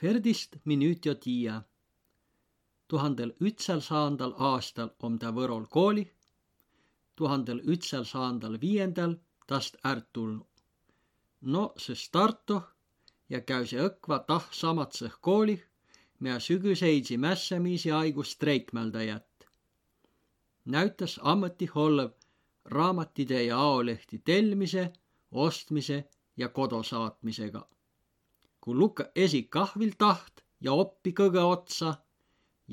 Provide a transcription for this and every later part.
Ferdist mi nüüd jo tiiä. tuhandel ütsälsaandal aastal om ta Võrol koolih, tuhandel ütsälsaandal viiendal tast ärt tulnu. no see startoh ja käü see õkva tah samatsõh koolih, mia sügüseidsi mässämiisi aigu streikmälda jät. näütas ametih olev raamatide ja aolehti telmise, ostmise ja kodo saatmisega. Kui lukka esi kahvil taht ja oppi kõge otsa,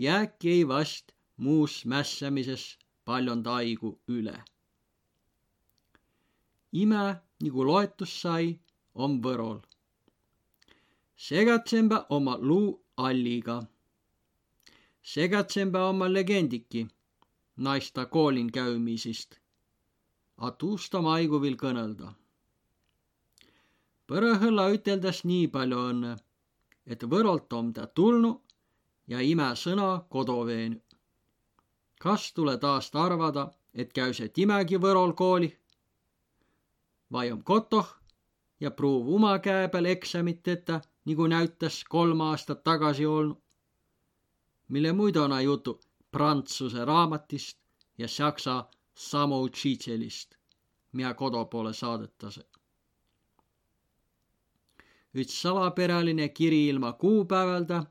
jääki ei vast muus mässämises paljon taigu üle. ime, nagu loetus sai, on Võrol. segatsemba oma luu alliga. segatsemba oma legendiki naista koolin käymisist. A tuusta maigu vil kõnelda Põrõhõlla üteldes nii palju õnne, et Võrolt om ta tulnu ja ime sõna kodo veenü. kas tule taast arvada, et käü see timegi Võrol koolih? vai om kotoh ja pruuv uma käe peal eksamit tetä, nagu näütas kolm aastat tagasi olnu, mille muidu on jutu prantsuse raamatist ja saksa samoučitselist, mida kodu poole saadetase üks salaperäline kiri ilma kuupäevalda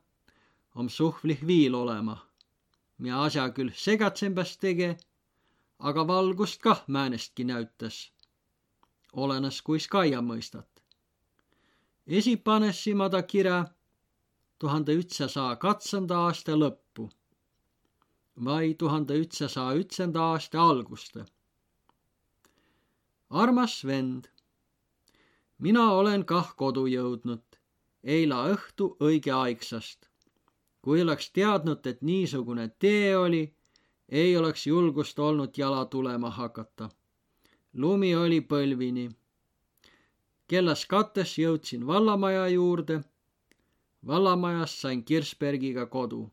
om suhvlih viil olema, ja asja küll segatsembas tege, aga valgust kah määnestki näütas. olenes, kuis kaia mõistat. esipanessi ma ta kirja tuhande ütsasaja katsanda aasta lõppu vai tuhande ütsasaja ütsenda aasta alguste. armas vend mina olen kah kodu jõudnud, eila õhtu õigeaegsast. kui oleks teadnud, et niisugune tee oli, ei oleks julgust olnud jala tulema hakata. lumi oli põlvini. kellas kates jõudsin vallamaja juurde. vallamajast sain Kirsbergiga kodu.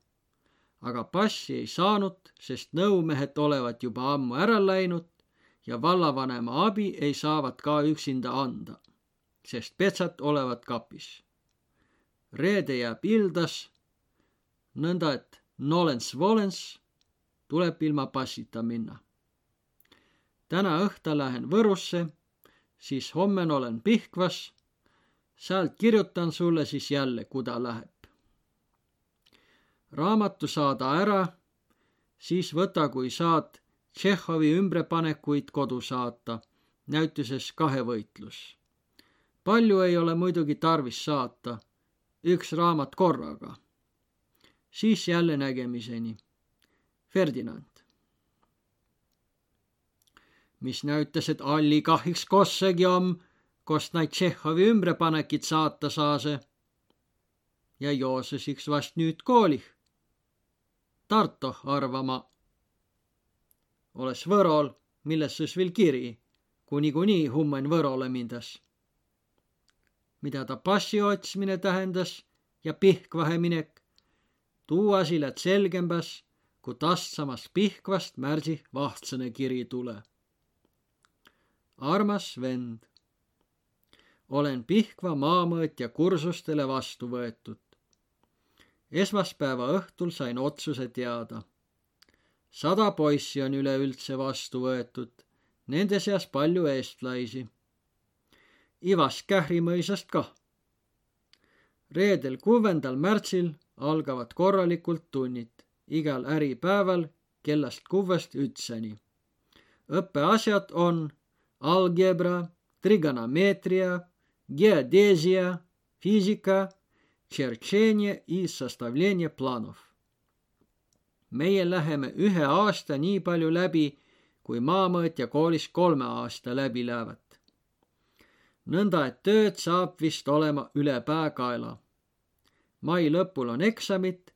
aga passi ei saanud, sest nõumehed olevat juba ammu ära läinud ja vallavanema abi ei saavat ka üksinda anda sest petsad olevat kapis. reede jääb ildas, nõnda et nolens-volens tuleb ilma passita minna. täna õhtul lähen Võrusse, siis homme olen Pihkvas, sealt kirjutan sulle siis jälle, kuda läheb. raamatu saada ära, siis võta, kui saad Tšehhovi ümberpanekuid kodu saata, näituses Kahevõitlus palju ei ole muidugi tarvis saata, üks raamat korraga. siis jälle nägemiseni. Ferdinand. mis näütas, et Alli kahjuks kossegi om, kost naid Tšehhovi ümberpanekit saata saase. ja Joosesiks vast nüüd koolih. Tarto arvama. olles Võrol, milles siis veel kiri, kui niikuinii hummen Võrole mindas mida ta passi otsmine tähendas ja Pihkvahe minek. tuu asi lätt selgembäs, kui tastsamast Pihkvast märsi vahtsõne kiri tule. armas vend, olen Pihkva maamõõtja kursustele vastu võetud. esmaspäeva õhtul sain otsuse teada. sada poissi on üleüldse vastu võetud, nende seas palju eestlaisi Ivas Kähri mõisast kah. reedel, kuuendal märtsil algavad korralikult tunnid igal äripäeval kellast kuuest ütseni. õppeasjad on algebra, trigonomeetria, geodeesia, füüsika, tšertšeenje i sostavljenje planov. meie läheme ühe aasta nii palju läbi, kui maamõõtja koolis kolme aasta läbi lähevad nõnda et tööd saab vist olema üle päekaela. mai lõpul on eksamid,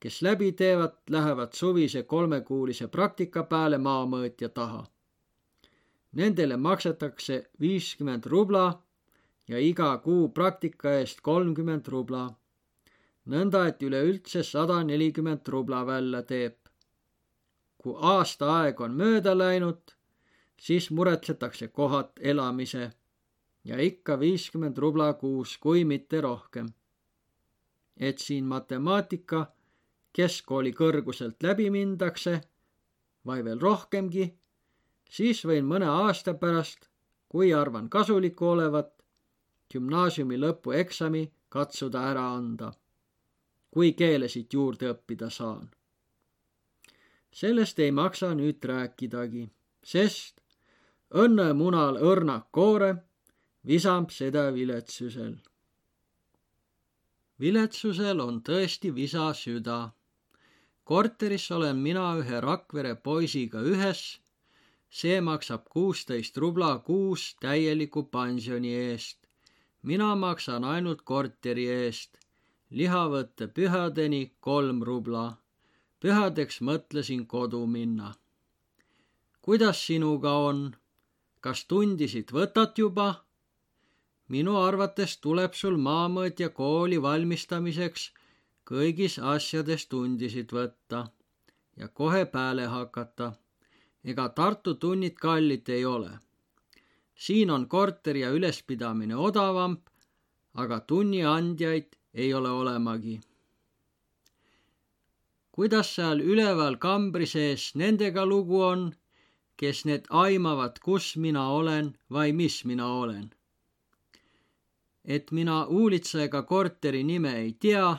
kes läbi teevad, lähevad suvise kolmekuulise praktika peale maamõõtja taha. Nendele maksetakse viiskümmend rubla ja iga kuu praktika eest kolmkümmend rubla. nõnda, et üleüldse sada nelikümmend rubla välja teeb. kui aasta aeg on mööda läinud, siis muretsetakse kohad elamise ja ikka viiskümmend rubla kuus, kui mitte rohkem. et siin matemaatika keskkooli kõrguselt läbi mindakse või veel rohkemgi, siis võin mõne aasta pärast, kui arvan kasulikku olevat, gümnaasiumi lõpueksami katsuda ära anda, kui keelesid juurde õppida saan. sellest ei maksa nüüd rääkidagi, sest õnnemunal õrnak koore visab seda viletsusel. viletsusel on tõesti visa süda korteris olen mina ühe Rakvere poisiga ühes. see maksab kuusteist rubla kuus täieliku pensioni eest. mina maksan ainult korteri eest. lihavõtte pühadeni kolm rubla. pühadeks mõtlesin kodu minna. kuidas sinuga on? kas tundisid võtad juba? Minu arvates tuleb sul maamõõtja kooli valmistamiseks kõigis asjades tundisid võtta ja kohe pääle hakata. ega Tartu tunnid kallid ei ole. siin on korter ja ülespidamine odavam, aga tunniandjaid ei ole olemagi. kuidas seal üleval kambri sees nendega lugu on, kes need aimavad, kus mina olen või mis mina olen? et mina Uulitsa korteri nime ei tea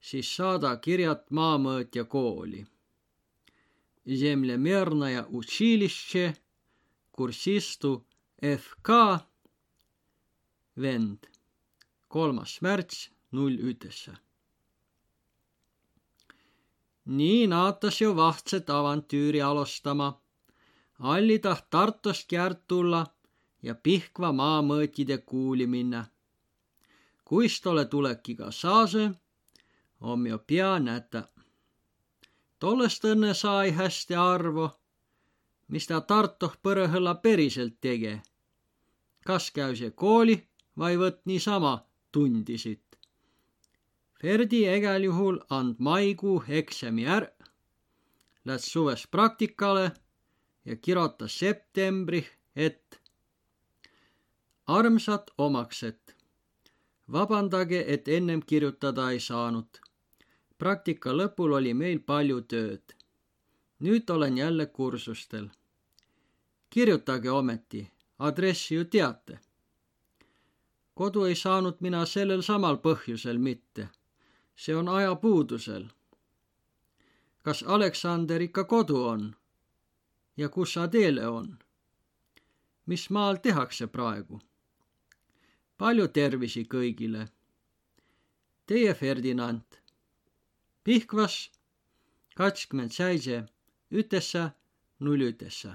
siis saada kirjad maamõõtja kooli. Землемерное училище, kursistu FK, vend, kolmas märts null ütesse. nii naatas ju vahtset avantüüri alustama. Alli taht Tartust järg tulla ja Pihkva maamõõtide kuuli minna. kuis tole tulekiga saase om jo pea näta. tollest õnne sai hästi arvo, mis ta Tartoh põrõhõlla päriselt tege. kas käü see kooli vai võtt niisama tundisid. Ferdi egal juhul and maikuu eksami är, läks suves praktikale ja kirotas septembri, et armsad omaksed, vabandage, et ennem kirjutada ei saanud praktika lõpul oli meil palju tööd. nüüd olen jälle kursustel. kirjutage ometi, aadressi ju teate. kodu ei saanud mina sellel samal põhjusel mitte. see on ajapuudusel. kas Aleksander ikka kodu on? ja kus Adele on? mis maal tehakse praegu? Palju tervisi kõigile. Teie Ferdinand Pihkvas kakskümmend seitse ütesse null ütesse.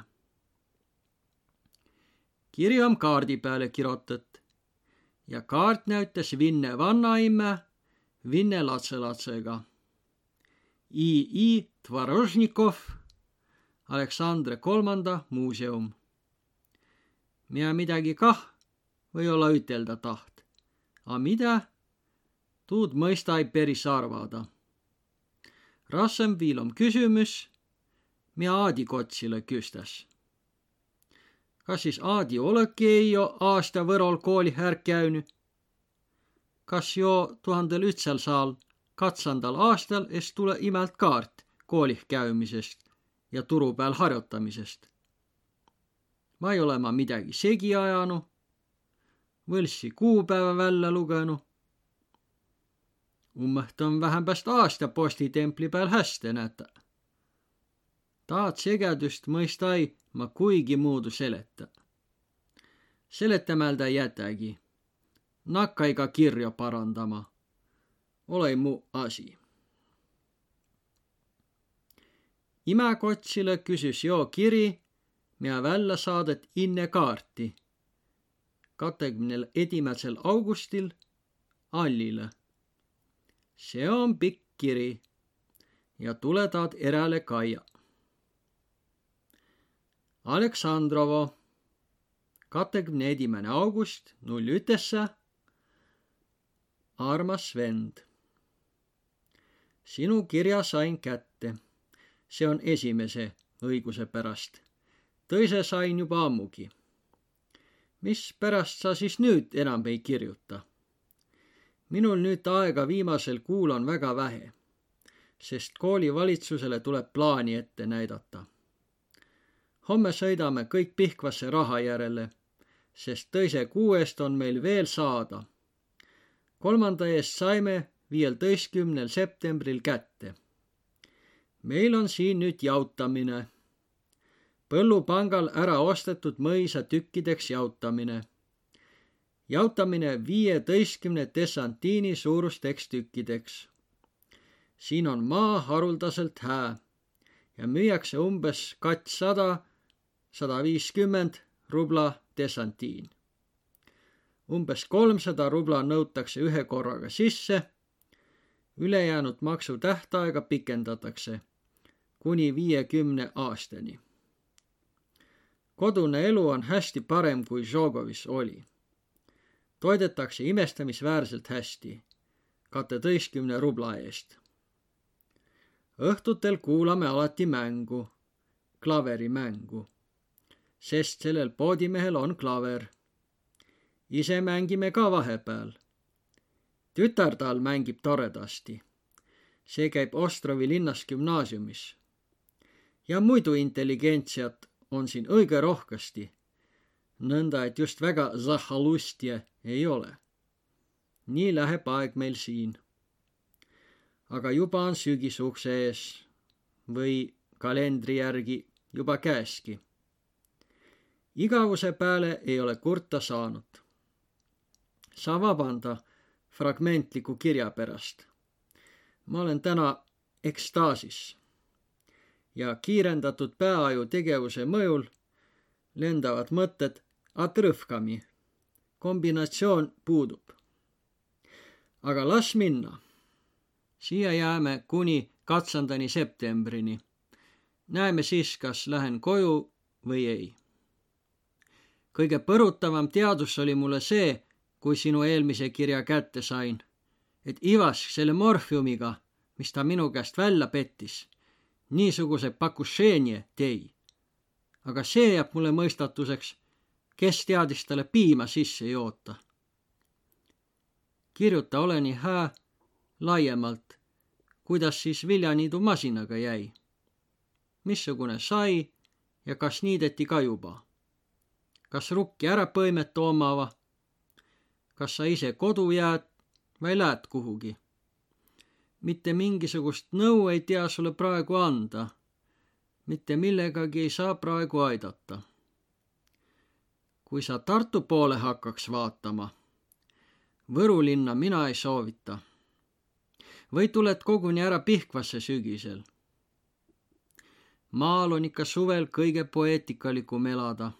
kiri on kaardi peale kirotat ja kaart näitas Vinne vanaemme Vinne latselatsega. I.I. Tvarožnikov, Aleksandre kolmanda muuseum. mina midagi kah või-olla ütelda taht, a mida, tuud mõista ei päris arvada Rassem viil om kysymys, mitä Aadi Kotsile kystäs. Kas siis Aadi olegi ei ole aasta võrol kooli här käynyt? Kas jo tuhandel ühtsel saal katsandal aastal es tule imelt kaart koolih käymisest ja turu peal harjutamisest? ma ei ole ma midagi segi ajanud, võlssi kuupäeva välja lugenud Ummõht on vähämbäst aasta postitempli peal hästi näta. taad segedust mõista ei ma kuigi muudu seleta. seletamälda jätägi. nakkai ka kirja parandama. ole mu asi. imekotsile küsis joo kiri, mida välja saadet inne kaarti. Kahekümne esimesel augustil Allile see on pikk kiri ja tule taad eräle kaia. Aleksandrovo, kahekümne esimene august null ütesse. armas vend. sinu kirja sain kätte. see on esimese õiguse pärast. teise sain juba ammugi. Mispärast sa siis nüüd enam ei kirjuta? minul nüüd aega viimasel kuul on väga vähe, sest koolivalitsusele tuleb plaani ette näidata. homme sõidame kõik Pihkvasse raha järele, sest teise kuu eest on meil veel saada. kolmanda eest saime viieteistkümnel septembril kätte. meil on siin nüüd jautamine. Põllupangal ära ostetud mõisa tükkideks jautamine jautamine viieteistkümne dessantiini suurusteks tükkideks. siin on maa haruldaselt hää ja müüakse umbes katsada, sada viiskümmend rubla dessantiin. umbes kolmsada rubla nõutakse ühe korraga sisse. ülejäänud maksu tähtaega pikendatakse kuni viiekümne aastani. Kodune elu on hästi parem kui Žogovis oli toidetakse imestamisväärselt hästi, kateteistkümne rubla eest. õhtutel kuulame alati mängu, klaverimängu, sest sellel poodimehel on klaver. ise mängime ka vahepeal. tütar tal mängib toredasti. see käib Ostrovi linnas gümnaasiumis. ja muidu intelligentsiat on siin õige rohkesti nõnda et just väga zahhalustje ei ole. nii läheb aeg meil siin. aga juba on sügis ukse ees või kalendri järgi juba käeski. igavuse peale ei ole kurta saanud. sa vabanda fragmentliku kirja pärast. ma olen täna ekstaasis ja kiirendatud peaaju tegevuse mõjul lendavad mõtted atrõhkami. kombinatsioon puudub. aga las minna. siia jääme kuni katsandani septembrini. näeme siis, kas lähen koju või ei. kõige põrutavam teadus oli mulle see, kui sinu eelmise kirja kätte sain, et Ivask selle morfiumiga, mis ta minu käest välja pettis, niisuguse pakušeenje tei. aga see jääb mulle mõistatuseks kes teadis talle piima sisse joota. kirjuta ole nii hää laiemalt, kuidas siis viljaniidu masinaga jäi. missugune sai ja kas niideti ka juba? kas rukki ära põimet toomava? kas sa ise kodu jääd või lähed kuhugi? Mitte mingisugust nõu ei tea sulle praegu anda. mitte millegagi ei saa praegu aidata kui sa Tartu poole hakkaks vaatama. Võru linna mina ei soovita. või tuled koguni ära Pihkvasse sügisel. maal on ikka suvel kõige poeetikalikum elada,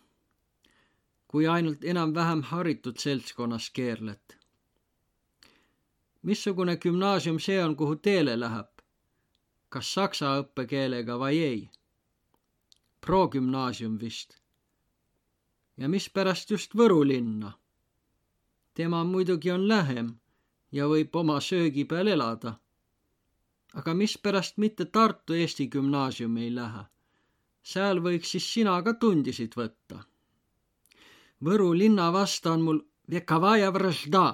kui ainult enam-vähem haritud seltskonnas keerled. Missugune gümnaasium see on, kuhu teele läheb? kas saksa õppekeelega või ei? progümnaasium vist ja mispärast just Võru linna? tema muidugi on lähem ja võib oma söögi peal elada. aga mispärast mitte Tartu Eesti Gümnaasiumi ei lähe? seal võiks siis sina ka tundisid võtta. Võru linna vastu on mul Vekavaja Vržda.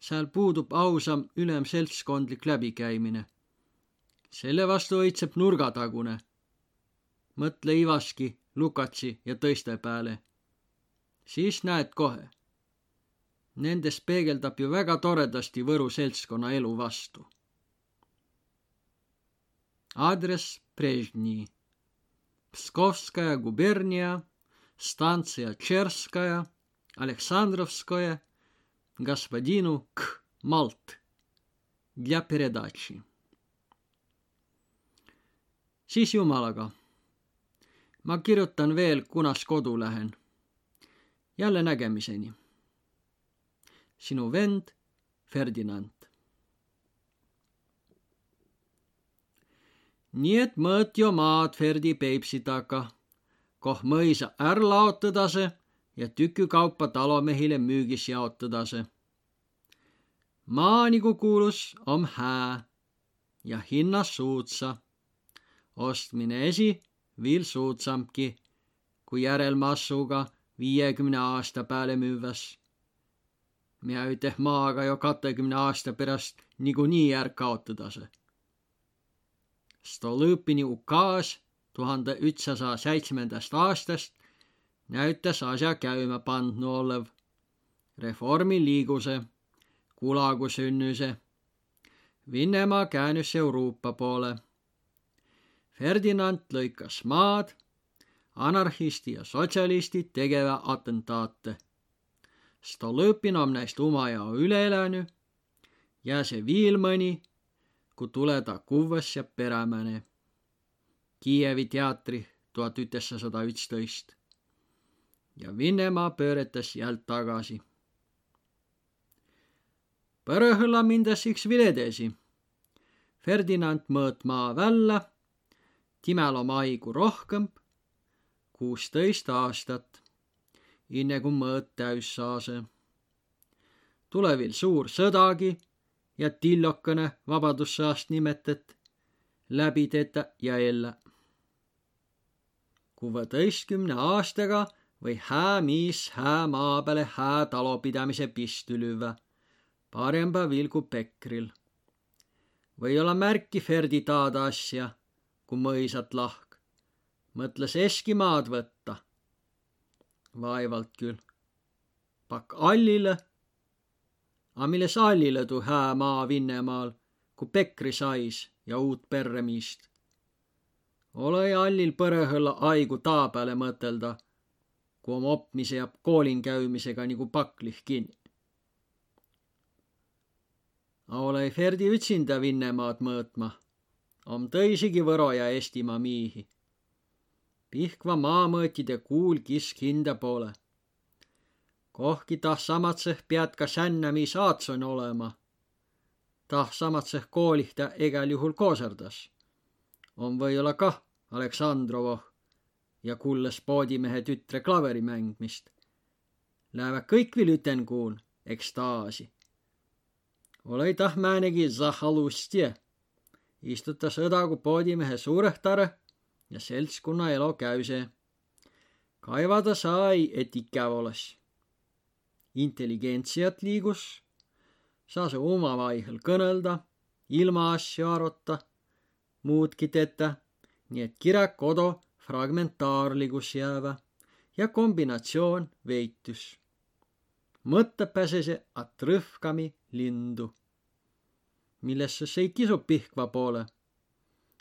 Seal puudub ausam ülemseltskondlik läbikäimine. selle vastu õitseb nurgatagune. mõtle Ivaski Lukatsi ja teiste peale. siis näed kohe. Nendes peegeldab ju väga toredasti Võru seltskonna elu vastu. aadress Brežni. Pskovskaja gubernia, stantsija Tšerskaja, Aleksandrovskoje, господину К. Малт для передачи. siis jumalaga ma kirjutan veel, kunas kodu lähen. jälle nägemiseni. sinu vend Ferdinand. nii et mõõt jo maad Ferdi Peipsi taga, koh mõisa är laotõdase ja tükükaupa talomehile müügis jaotõdase. maa nagu kuulus om hää ja hinnas suutsa. ostmine esi veel soodsamki kui järelmassuga viiekümne aasta peale müüvas. mina üteh maaga jo kahekümne aasta pärast niikuinii ära kaotada see. Stolõpini ukaas tuhande ütsasaja seitsmendast aastast näütas asja käima pandnu olev reformiliiguse, kulagu sünnüse. Vinnemaa käänus Euroopa poole. Ferdinand lõikas maad, anarhisti ja sotsialistid tegeva atentaate. Stolõpin on neist oma jao üle elanud ja see viil mõni, kui tule ta kuvvas ja perämäne. Kiievi teatri tuhat üteksasada üksteist ja Vinnemaa pööretas jälle tagasi. Pärõhõlla mindes iks viledesi. Ferdinand mõõt maa välja, Timel oma aigu rohkem, kuusteist aastat, enne kui mõõt täis saase. tule veel suur sõdagi ja tillokene vabadussõjast nimetet, läbi teda ja jälle. kuueteistkümne aastaga või hää miis hää maa peale hää talopidamise pistu lüüa, paremba vilgu pekril. või olla märki Ferdi taada asja, kui mõisat lahk, mõtles Eskimaad võtta. vaevalt küll. pakk Allile. A milles Allile tuu hää maa Vinnemaal, kui Pekri sais ja uut perremiist. ole Allil põrõhõlla aigu taa peale mõtelda kui oma opmise ja koolin käimisega nagu paklih kinni. Ole Ferdi üksinda Vinnemaad mõõtma, on tõisigi Võro ja Eestimaa miihi. Pihkva maamõõtide kuul kisk hinda poole. kohki tah samatseh pead ka sännämi saatson olema. tah samatseh koolih ta igal juhul kooserdas. on või-olla kah Aleksandrovo ja kuulas poodimehe tütre klaveri mängmist. Lähevad kõik veel ütenkuun ekstaasi. ole tah määnegi zahalustie. istuta sõdagu poodimehe suurehtare ja seltskonna elo käüse. kaevada sai, et ikäv oles. intelligentsiat liigus, saa see omavaihel kõnelda, ilma asju arvata, muudki tetä, nii et kirja kodu fragmentaarligus jäävä ja kombinatsioon veitys. mõtte pääsese at rõhkami lindu, millesse see ei kisu pihkva poole,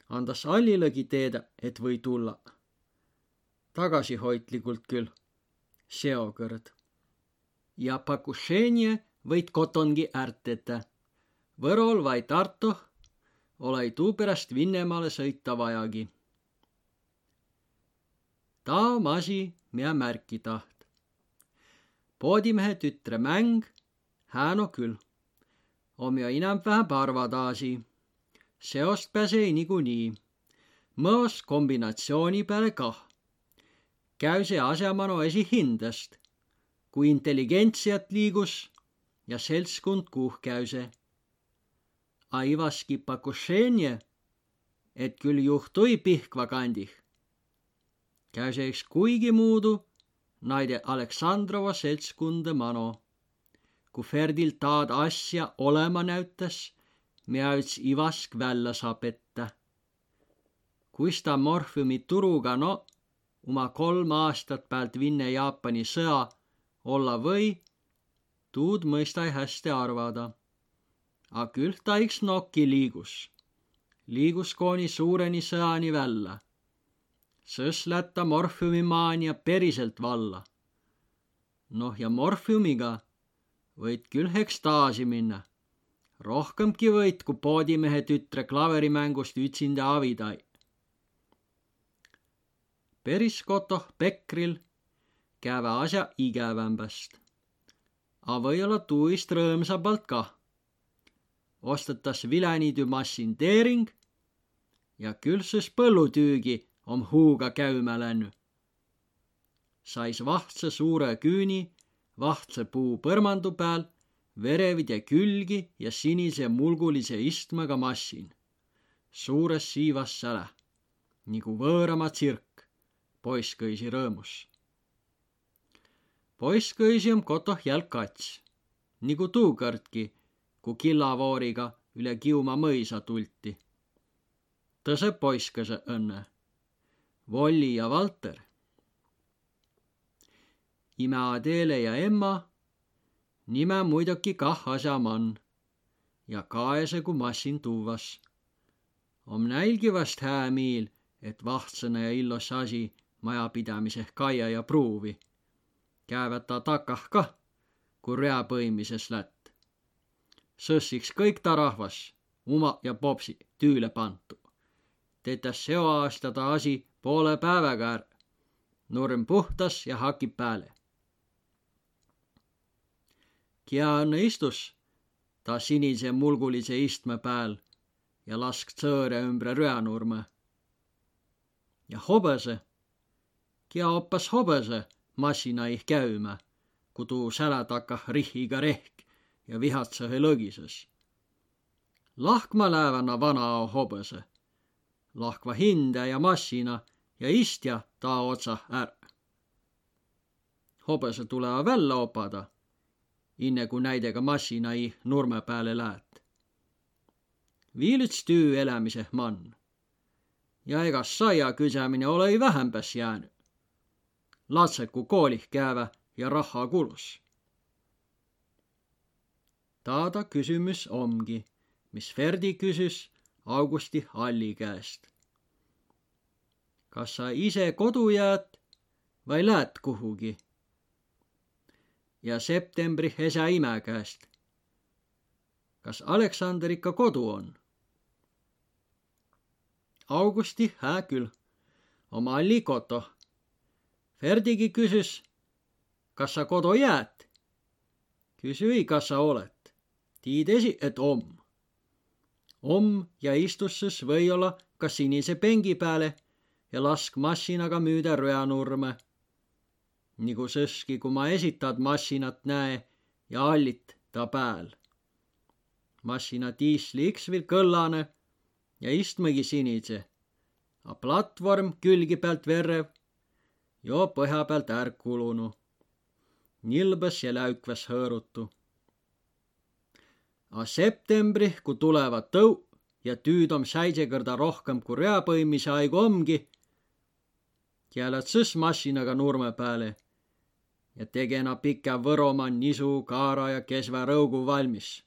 andas allilegi teeda, et või tulla. tagasihoidlikult küll, seokõrd. ja pakušenje võid kotongi ärteta. Võrol vai Tartu ole tuu pärast Vinnemaale sõita vajagi ta om asi, mida märki taht. poodimehe tütre mäng, hää no küll, om jo inämb-vähem parvadaasi. seost pääse niikuinii. mõos kombinatsiooni peale kah. käü see asemanu esi hindest, kui intelligentsiat liigus ja seltskond kuh käüse. Aivaski pakušenje, et küll juhtui Pihkva kandih käseks kuigi muudu naide Aleksandrova seltskunde mano. kui Ferdil taad asja olema näütas, mina üts Ivask välja sapeta. kuis ta morfiumi turuga no oma kolm aastat pealt Vinne-Jaapani sõja olla või, tuud mõista hästi arvada. A küll ta iks nokki liigus, liigus kooni suureni sõjani välja sõs lätta morfiumimaania päriselt valla. noh, ja morfiumiga võid küll ekstaasi minna. rohkemgi võid, kui poodimehe tütre klaverimängust üksinda avidai. päris kotoh Pekril käve asja igevämbäst. A või-olla tuist rõõmsabalt kah. ostetas vilenitü massinteering ja külses põllutüügi om huuga käümä lännü. sais vahtse suure küüni vahtse puu põrmandu peal, verevid ja külgi ja sinise mulgulise istmega massin. suures siivas säle, nagu võõrama tsirk, poiss kõisi rõõmus. poiss kõisi om kotoh jälg kats. nagu tuukõrdki, kui killavooriga üle Kiuma mõisa tulti. tõse poiskese õnne, Volli ja Valter. ime Adele ja Emma, nime muidugi kah asjamann ja kaese kui massin tuuvas. om näilgi vast hää miil, et vahtsõne ja illos asi majapidamiseh kaia ja pruuvi. käevät ta takah kah, kui rea põimises lätt. sõssiks kõik ta rahvas, uma ja popsi, tüüle pantu. tetäs seo aasta ta asi poole päevaga är. nurm puhtas ja hakib pääle. Kia õnne istus ta sinise mulgulise istme pääl ja lask tsõõre ümbre rüänurme. ja hobõse, kia oppas hobõse massinaih käümä, ku tuu sälä takah rihiga rehk ja vihatsõhe lõgises. lahkma läävana vana hobõse, lahkva hinde ja massina ja istja ta otsah är. hobõse tuleva välja opada inne kui näidega massinai nurme pääle läät. viil üts tüü elämiseh mann. ja egas saia küsämine olõ-i vähämbäs jäänü. latsõq ku koolih käevä ja rahha kulus. taada küsümüs omgi, mis Ferdi küsüs Augusti Alli käest. Kas sa ise kodu jääd vai läät kuhugi? ja septembri Hesa ime käest. kas Aleksander ikka kodu on? Augusti hää küll, oma Alli koto. Ferdigi küsis, kas sa kodu jääd? küsüi, kas sa oled. tiidesi, et om. om ja istusses või-olla ka sinise pengi peale ja lask massinaga müüda röanurme nagu sõski, kui ma esitad massinat näe ja allit ta pääl. massina diisli iks veel kõllane ja istmegi sinise, a platvorm külgi pealt verrev, jo põhja pealt ärk kulunu. nilbes ja läükvas hõõrutu. A septembri, kui tulevad tõu ja tüüd om säisekõrda rohkem kui reapõimise aigu omgi, jäävad sõs massinaga nurme peale ja tegena pika Võromaa nisu, kaara ja kesva rõugu valmis.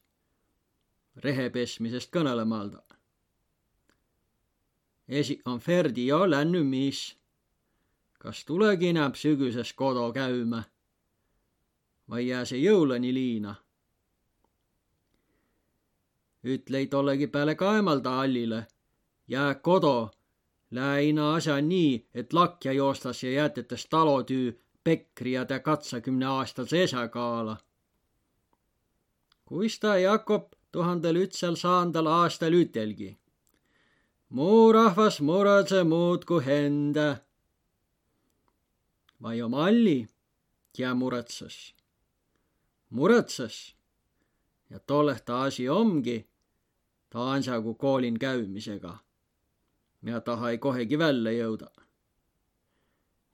rehe pesmisest kõnelemalda. esi on Ferdi jo länny miis. kas tulegi näeb sügises kodu käümä vai jää see jõulani liina? ütlei tollegi peale kaemalda Allile, jää kodu, läina asja nii, et lakja joostas ja jätetes talotüü Pekri ja ta katsakümneaastase esakaala. kuis ta Jakob tuhandel ütsel saandal aastal ütelgi. muu rahvas muretse muud kui enda. vai oma Alli, ja muretses. muretses ja tolleh ta asi omgi, ta ansagu koolin käimisega. Ja taha ei kohegi välja jõuda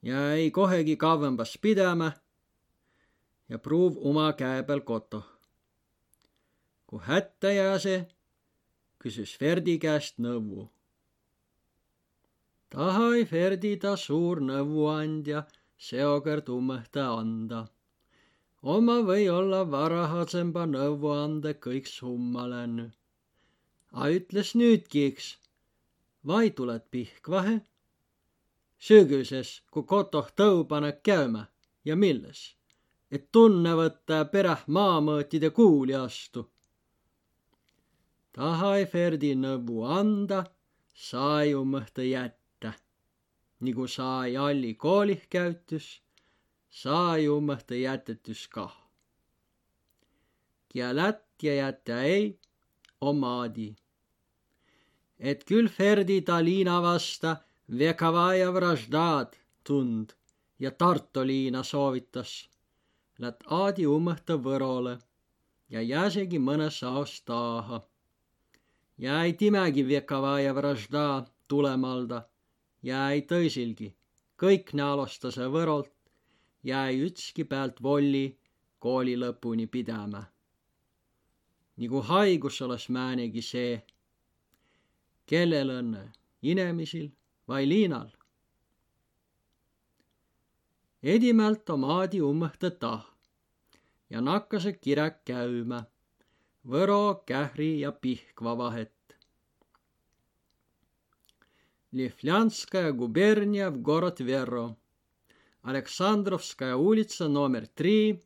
jäi kohegi kauembas pidämä ja pruuv oma käe peal koto. kui hätta jääse, küsis Ferdi käest nõu. tahai Ferdi ta suur nõuandja seokõrd ummõhta anda. oma või olla varahasemba nõuande kõik summa lännu. a ütles nüüdki, eks, vai tuled pihkvahe sügises, kui kotoh tõu paneb käymä ja milles, et tunne võtta peräh maamõõtide kuuli astu. tahai Ferdi nõvu anda, sai ummõhta jätta. nagu sai Alli koolih käytüs, sai ummõhta jätetüs kah. ja lätt ja jätä ei, omaadi. Et küll Ferdi Talina vasta Vekavaja vraždad tund ja Tartu liina soovitas. Läät aadi ummõhta Võrole ja jääsegi mõne saos taaha. jäi timegi Vekavaja vražda tulemalda, jäi tõisilgi, kõik näolostase Võrolt, jäi ütski pealt volli kooli lõpuni pidäma nagu haigus oleks määnegi see kellel õnne, inemisil vai liinal? edimält om aadi ummõhtõ tah ja nakkase kirek käümä Võro, Kähri ja Pihkva vahet. Лифлянская губерния в город Веро. Александровская улица номер 3,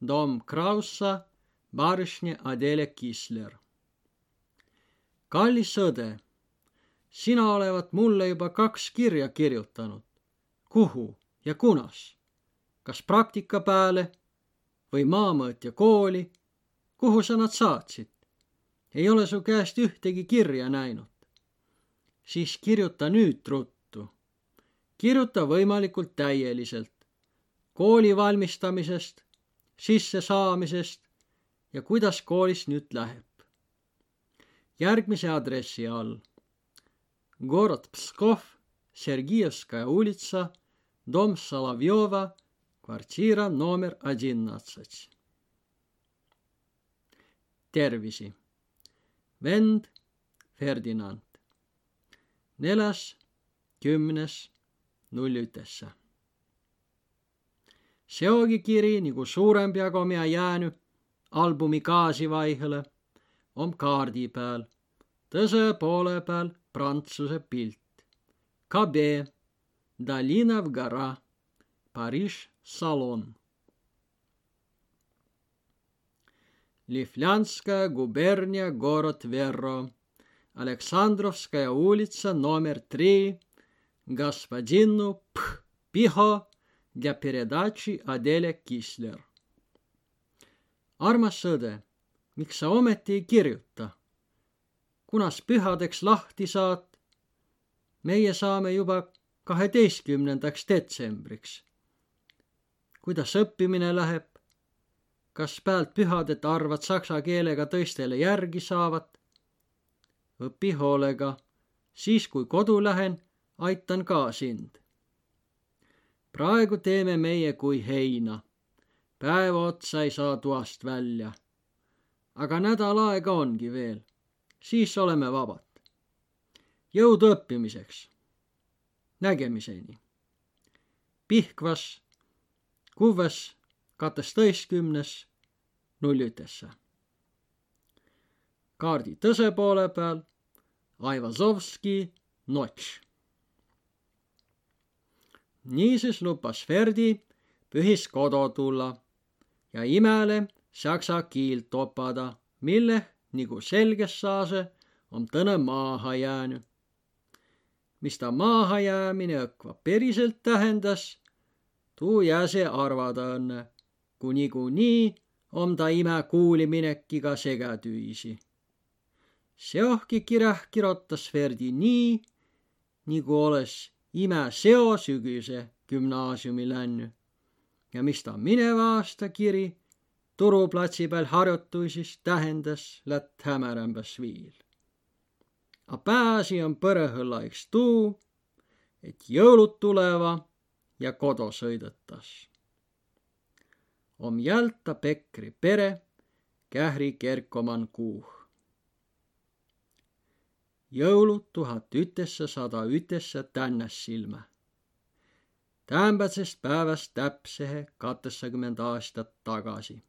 дом Крауса, барышня Аделя Кислер. kallis õde, sina olevat mulle juba kaks kirja kirjutanud. kuhu ja kunas? kas praktika peale või maamõõtja kooli? kuhu sa nad saatsid? ei ole su käest ühtegi kirja näinud siis kirjuta nüüd ruttu. kirjuta võimalikult täieliselt. kooli valmistamisest, sissesaamisest ja kuidas koolis nüüd läheb. järgmise aadressi all Город Псков, Сергиевская улица, дом Соловьева, квартира номер одиннадцать. tervisi. vend Ferdinand neljas, kümnes, null ütesse. seogi kiri nagu suurem peaaegu mina jäänud albumi gaasivaihele on kaardi peal, tõse poole peal prantsuse pilt. KB, Dolina в гора, Париж, салон. Лифлянская губерния, город Верро. Александровская улица, номер три, господину П. Пихо для передачи Аделя Кислер. armas sõde, miks sa ometi ei kirjuta? Kunas pühadeks lahti saad? meie saame juba kaheteistkümnendaks detsembriks. kuidas õppimine läheb? kas pealt pühadet arvad saksa keelega tõistele järgi saavat? õpi hoolega, siis kui kodu lähen, aitan ka sind. praegu teeme meie kui heina. päeva otsa ei saa toast välja. aga nädal aega ongi veel, siis oleme vabad. jõudu õppimiseks. nägemiseni. Pihkvas, kuues, kaheteistkümnes, null ütesse kaardi tõse poole peal Aivazovski Notš. niisiis lupas Ferdi pühis kodu tulla ja imele saksa kiilt topada, mille nagu selges saase on tõne maaha jäänud. mis ta maaha jäämine õkva päriselt tähendas, tuu jääse arvada õnne, kui niikuinii on ta ime kuuliminekiga segatüüsi seohki kirjah kirjutas Ferdi nii, nagu oleks ime seosügise gümnaasiumi läinud ja mis ta mineva aasta kiri turuplatsi peal harjutusis tähendas lätt hämärämbas viil. A pääsi on põrõhõllaiks tuu, et jõulud tuleva ja kodu sõidetas. om jälta Pekri pere, kähri kerkoman kuuh jõulud tuhat ütessasada ütessa tännes silmä. Tämpätsest päeväst täpsehe kateksakümmend aastat tagasi.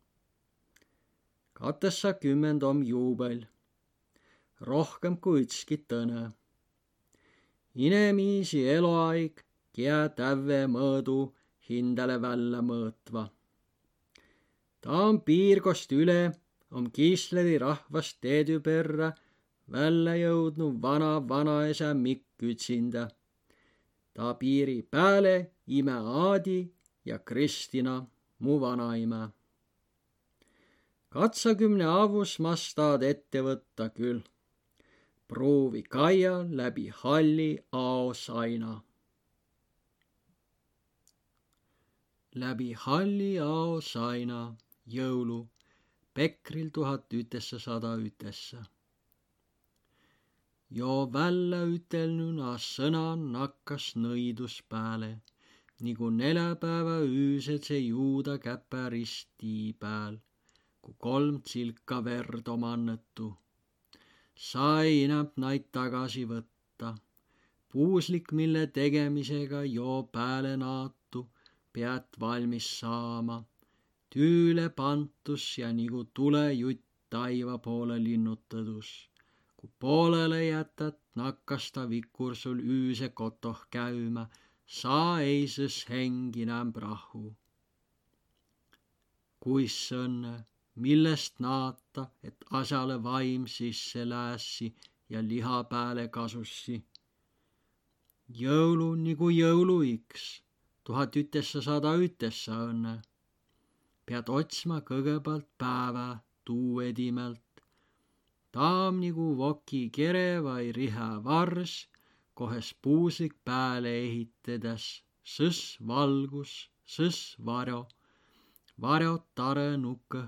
Kateksakümmend om juubel, rohkem kui ükski tõne. inemiisi eluaeg kia tävve mõõdu hindale välja mõõtva. ta on piirkost üle, om Kiisleri rahvast teedü perre välja jõudnud vana vanaisa Mikk üksinda. ta piiri pääle ime Aadi ja Kristina, mu vanaima. Katsakümne avus mastaad ette võtta küll. proovi kaia läbi halli aosaina. läbi halli aosaina jõulu Pekril tuhat ütessasada ütessa jo välja ütelnuna sõna nakkas nõidus pääle, nagu neljapäeva öösel see juuda käpärist tii pääl, kui kolm tsilka verd omannetu. sa ei inämp naid tagasi võtta. puuslik, mille tegemisega joo pääle naatu, pead valmis saama. tüüle pantus ja nagu tulejutt taiva poole linnutadus. kui poolele jätad, nakkas ta vikur sul üüse kotoh käymä, sa ei sõs hengi enam rahu kuis õnne, millest naata, et asjale vaim sisse läässi ja liha pääle kasussi. jõulu nagu jõuluiks, tuhat ütessa sada ütessa õnne. pead otsma kõigepealt päeva tuu edimelt. taam nagu voki kere vai rihe vars, kohes puuslik pääle ehitades, sõs valgus, sõs varjo varjotare nukke,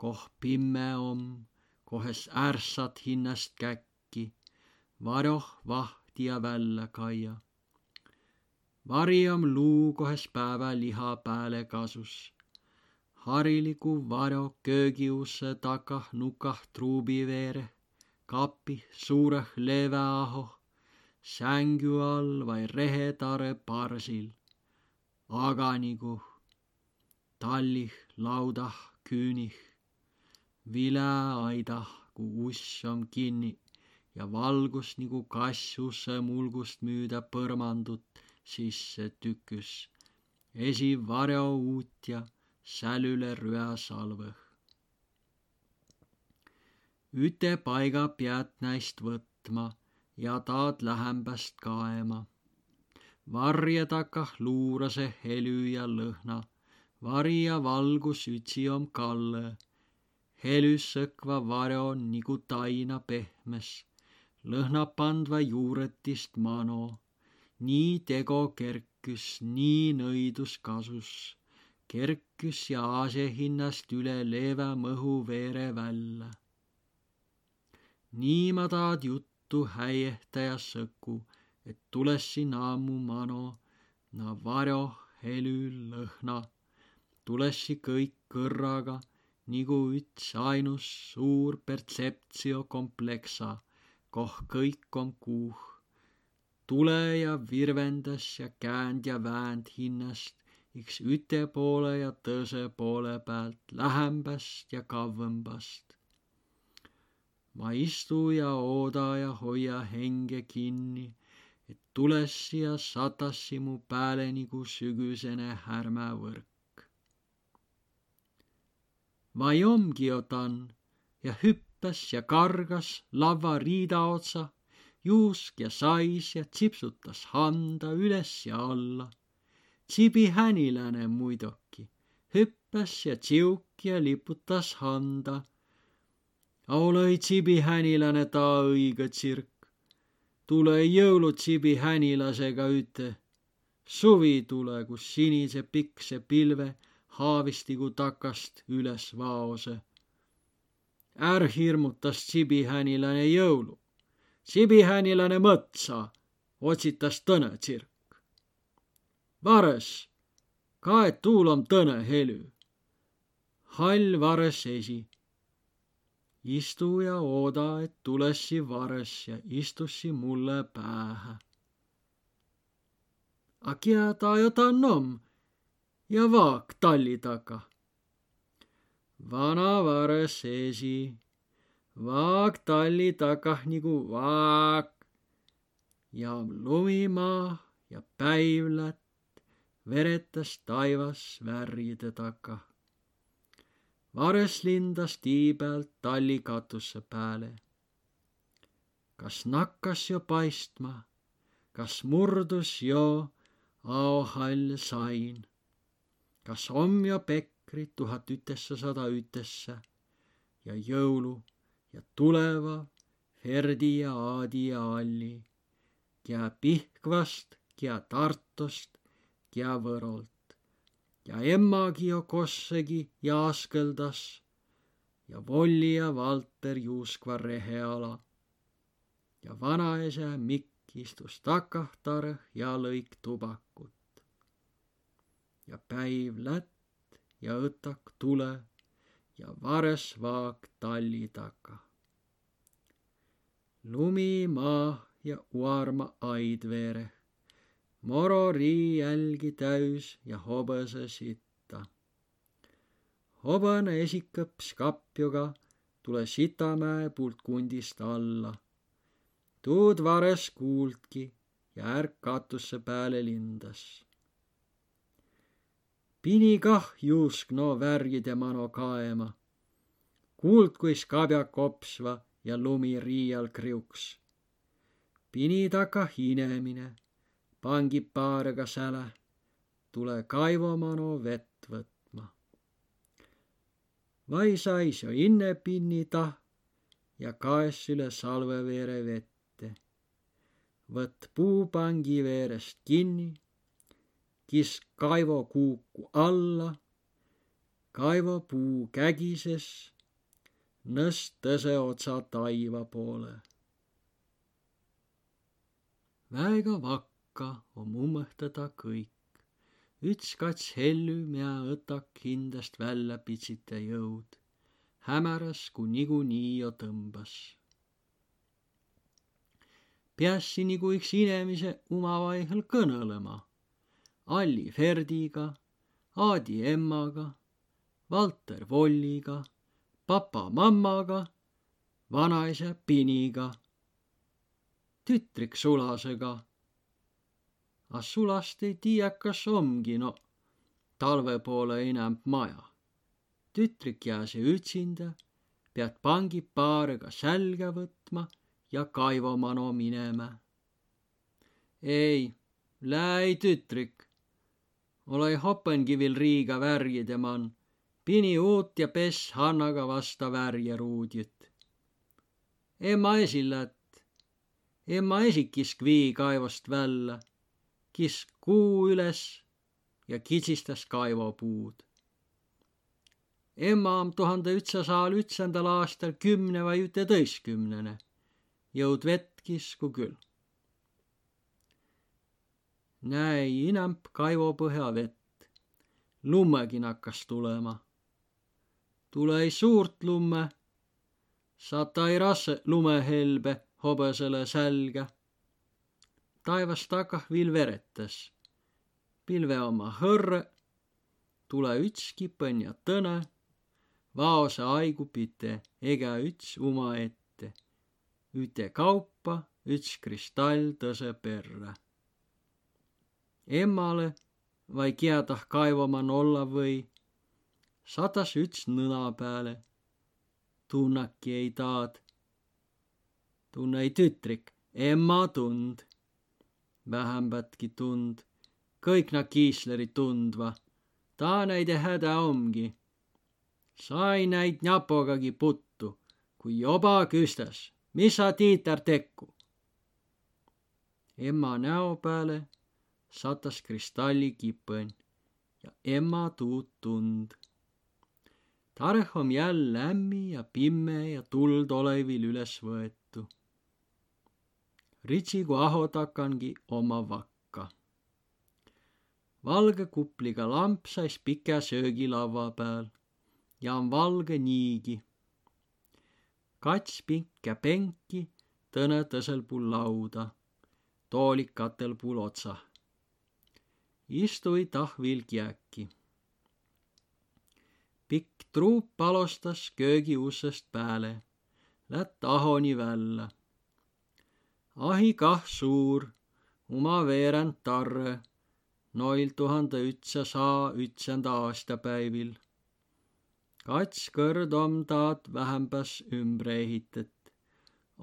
koh pimme om, kohes ärssat hinnast käkki, varjoh vahtia välja kaia. vari om luu kohes päeva liha pääle kasus. hariligu varjo köögiusse takah nukah truubi veere, kapi suureh leeveahoh, sängu all vai rehetare parsil. aga nagu tallih, laudah, küünih, vileaidah, kui uss on kinni ja valgus nagu kassuse mulgust müüda põrmandut sisse tüküs. esi varjo uutja, sälüle rüasalvõh. üte paiga pead näist võtma ja taad lähembast kaema. varje takah luurase helü ja lõhna vari ja valgus ütsi om kalle. Helüs sõkva varjo nigu taina pehmes, lõhna pandva juuretist mano. nii tego kerküs, nii nõidus kasus, kerküs ja aase hinnast üle leeve mõhu veere välja. nii ma taad juttu häiehtäja sõku, et tulessi naamu mano, na varjo helü lõhna tulessi kõik kõrraga nigu üts ainus suur pertseptio kompleksa, koh kõik on kuuh. tule ja virvendas ja käänd ja väänd hinnast iks üte poole ja tõse poole pealt lähembast ja kavvõmbast. ma istu ja ooda ja hoia henge kinni, et tulessi ja satassi mu pääle nigu sügisene härmävõrk Vajomgiotan ja hüppas ja kargas lava riida otsa, juusk ja sais ja tsipsutas handa üles ja alla. tsibihänilane muidugi hüppas ja tsiuk ja liputas handa. olõi tsibihänilane ta õige tsirk. tule jõulu tsibihänilasega üte. suvi tule, kus sinise pikse pilve haavistigu takast üles vaose. är hirmutas sibihänilane jõulu. sibihänilane mõtsa, otsitas tõne tsirk. vares, kaet tuul om tõne helü. hall vares esi. istu ja ooda, et tulessi vares ja istussi mulle päähe. A kia ta jotan om ja vaak talli taga. vanavares esi, vaak talli tagah nagu vaak ja lumimaa ja päivlät veretas taivas värjide taga. vares lindas tii pealt talli katuse peale. kas nakkas jo paistma, kas murdus jo aohall sain kas om ja pekrit tuhat ütesse sada ütesse ja jõulu ja tuleva Ferdi ja Aadi ja Alli, kia Pihkvast, kia Tartost, kia Võrolt ja emmagi jo kossegi ja askeldas ja Volli ja Valter juuskva reheala ja vanaisa Mikk istus takahtarõh ja lõik tubakut ja päiv lätt ja õtak tule ja varesvaag talli taga. lumi maa ja uarma aid veere, mororii jälgi täis ja hobõse sitta. hobõne esikõps kapjuga tule Sitamäe puult kundist alla. tuud vares kuuldki ja ärk katusse pääle lindas. Pini kah juusk no värjide mano kaema. kuuld, kuis kabja kopsva ja lumi riial kriuks. Pini taka hinemine, pangi paarega sälä, tule kaivomano vett võtma. vai sais jo inne pinni tah ja kaes üle salveveere vette võtt puupangi veerest kinni, kisk Kaivo kuuku alla, Kaivo puu kägises, nõst tõse otsa taiva poole. väega vakka om ummõhtada kõik. üts kats hellu, mia õtak hindast välja pitsite jõud. hämäras, kui niikuinii jo tõmbas piässi nagu üks inemise omavaihel kõnõlema. Alli Ferdiga, Aadi emmaga, Valter Volliga, papa-mammaga, vanaisa Piniga, tütrik Sulasega. A Sulast ei tiiä, kas omgi no talve poole enam maja. tütrik jääse ütsinda, pead pangipaariga sälga võtma ja kaivomano minema. ei, läi tütrik, ole hoppenkivil riiga värjide man, pini uut ja pess Hannaga vasta värje ruudjut. emma esilät, emma esikisk vii kaivost välja, kisk kuu üles ja kitsistas kaivopuud. emma on tuhande ühtsasaja ütsendal aastal kümne või üteteistkümnene jõud vett kisku küll. Näi inämp kaivo põhja vett, lummegin hakkas tulema. tulei suurt lumme, satai rasse lumehelbe hobõsele sälge. taevas takah viil veretas, pilve oma hõrre, tule ütski põnja tõne, vaose aigu pite ega üts umaette ütekaupa üts kristall tõse perre. Emmale vai kiädah kaivaman olla või, satas üts nõna peale. tunnaki ei taad. tunne ei tütrik, emma tund. vähembatki tund, kõik na kiisleri tundva. ta näide häda omgi. sai näid näpogagi puttu, kui joba küstas mis sa, Tiiter, tekku? emma näo peale satas kristallikipõn ja emma tuud tund. tarh om jäll lämmi ja pimme ja tuld olevil üles võetu. Ritsigu aho takangi oma vakka. valge kupliga lamp sais pika söögilaua peal ja on valge niigi kats pinkkä penki tõne tõsel puul lauda, toolik katel puul otsa. Istui tahvil kiäki. pikk truup palostas köögi ussest pääle, lätt ahoni välja. ahi kah suur, uma veerand tarre, noil tuhande ütsasaa ütsenda aastapäivil kats kõrd om taad vähämbäs ümbre ehitet.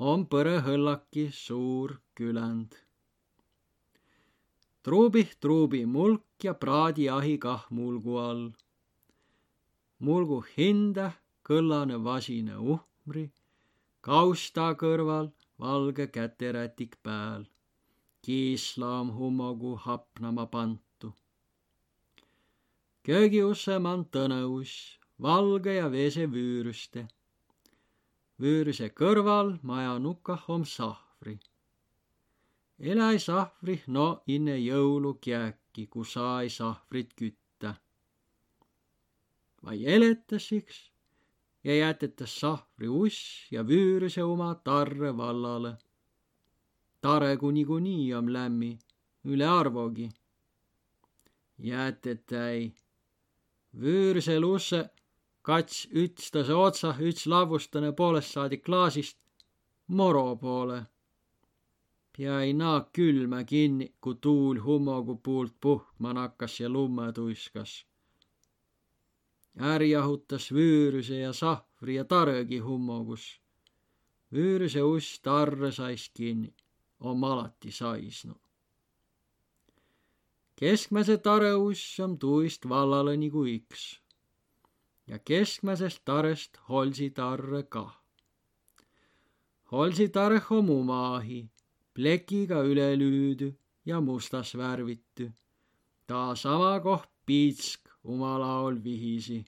om põrõhõllaki suur küländ. Truubih truubi mulk ja praadiahi kah mulgu all. mulgu hinda kõllane vasine uhmri, kausta kõrval valge käterätik pääl, kiislaam hummogu hapnama pantu. köögiusse man tõnõus valge ja vese vüüruste. Vüüruse kõrval maja nukah om sahvri. Eläi sahvri no inne jõulukiäki, ku sai sahvrit kütta. vai eletasiks, ja jätetas sahvri uss ja vüüruse oma tarre vallale. Taregu niikuinii on lämmi, üle arvogi. jätetäi. vüürusel usse kats ütstase otsa üts lavustane poolest saadik klaasist moro poole. Jäi naak külmä kinni, ku tuul hummogu puult puhkma nakkas ja lumme tuiskas Är jahutas Vüüruse ja Sahvri ja Tarõgi hummogus. Vüüruse uss tarre sais kinni, om alati saisnu. keskmäse tarõuss on tuist vallale nagu üks ja keskmäsest tarest holsi tarre kah. holsi tarh on umaahi, plekiga üle lüüdü ja mustas värvitü. ta sama koht piitsk uma laul vihisi.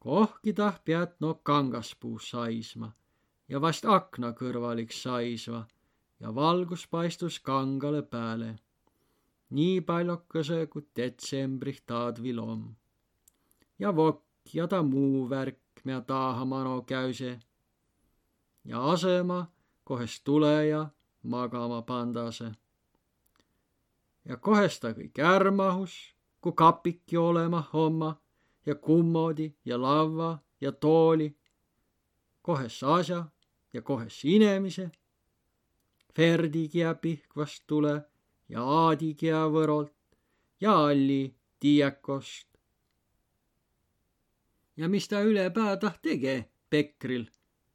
kohki tah pead no kangaspuus saisma ja vast akna kõrvaliks saisva ja valgus paistus kangale pääle. nii paljokese, kui detsembrih taadvil om. ja vokk ja ta muu värk, mida taha mano käüse. ja asema, kohest tuleja magama pandase. ja kohest ta kõik ärmahus kui kapiki olema homma ja kummodi ja lavva ja tooli. kohes asja ja kohes inemise. Ferdi kia Pihkvast tule ja Aadi kia Võrolt ja Alli Tiiakost. ja mis ta ülepää tah tege Pekril,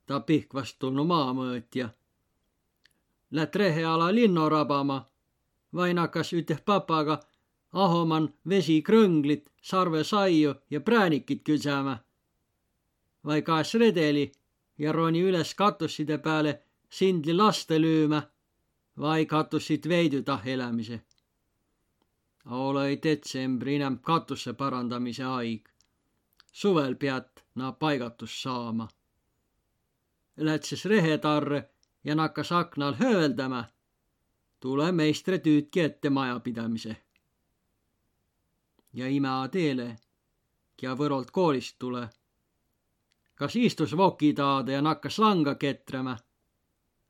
ta Pihkvast tulnu maamõõtja. Lätt reheala linno rabama, vain hakkas üteh papaga Ahoman vesi krõnglit, sarve saiu ja präänikit küsama. vai kaes redeli ja roni üles katusside peale sindli laste lüümä vai katussit veidu tah elämise. olõi detsembri inem katusse parandamise aig. suvel pead na paigatus saama. Lätses rehetarre ja nakkas aknal hööldama. tule meistre tüütki ette majapidamise ja imea teele, ja Võrolt koolist tule. kas istus voki taada ja nakkas langa ketrama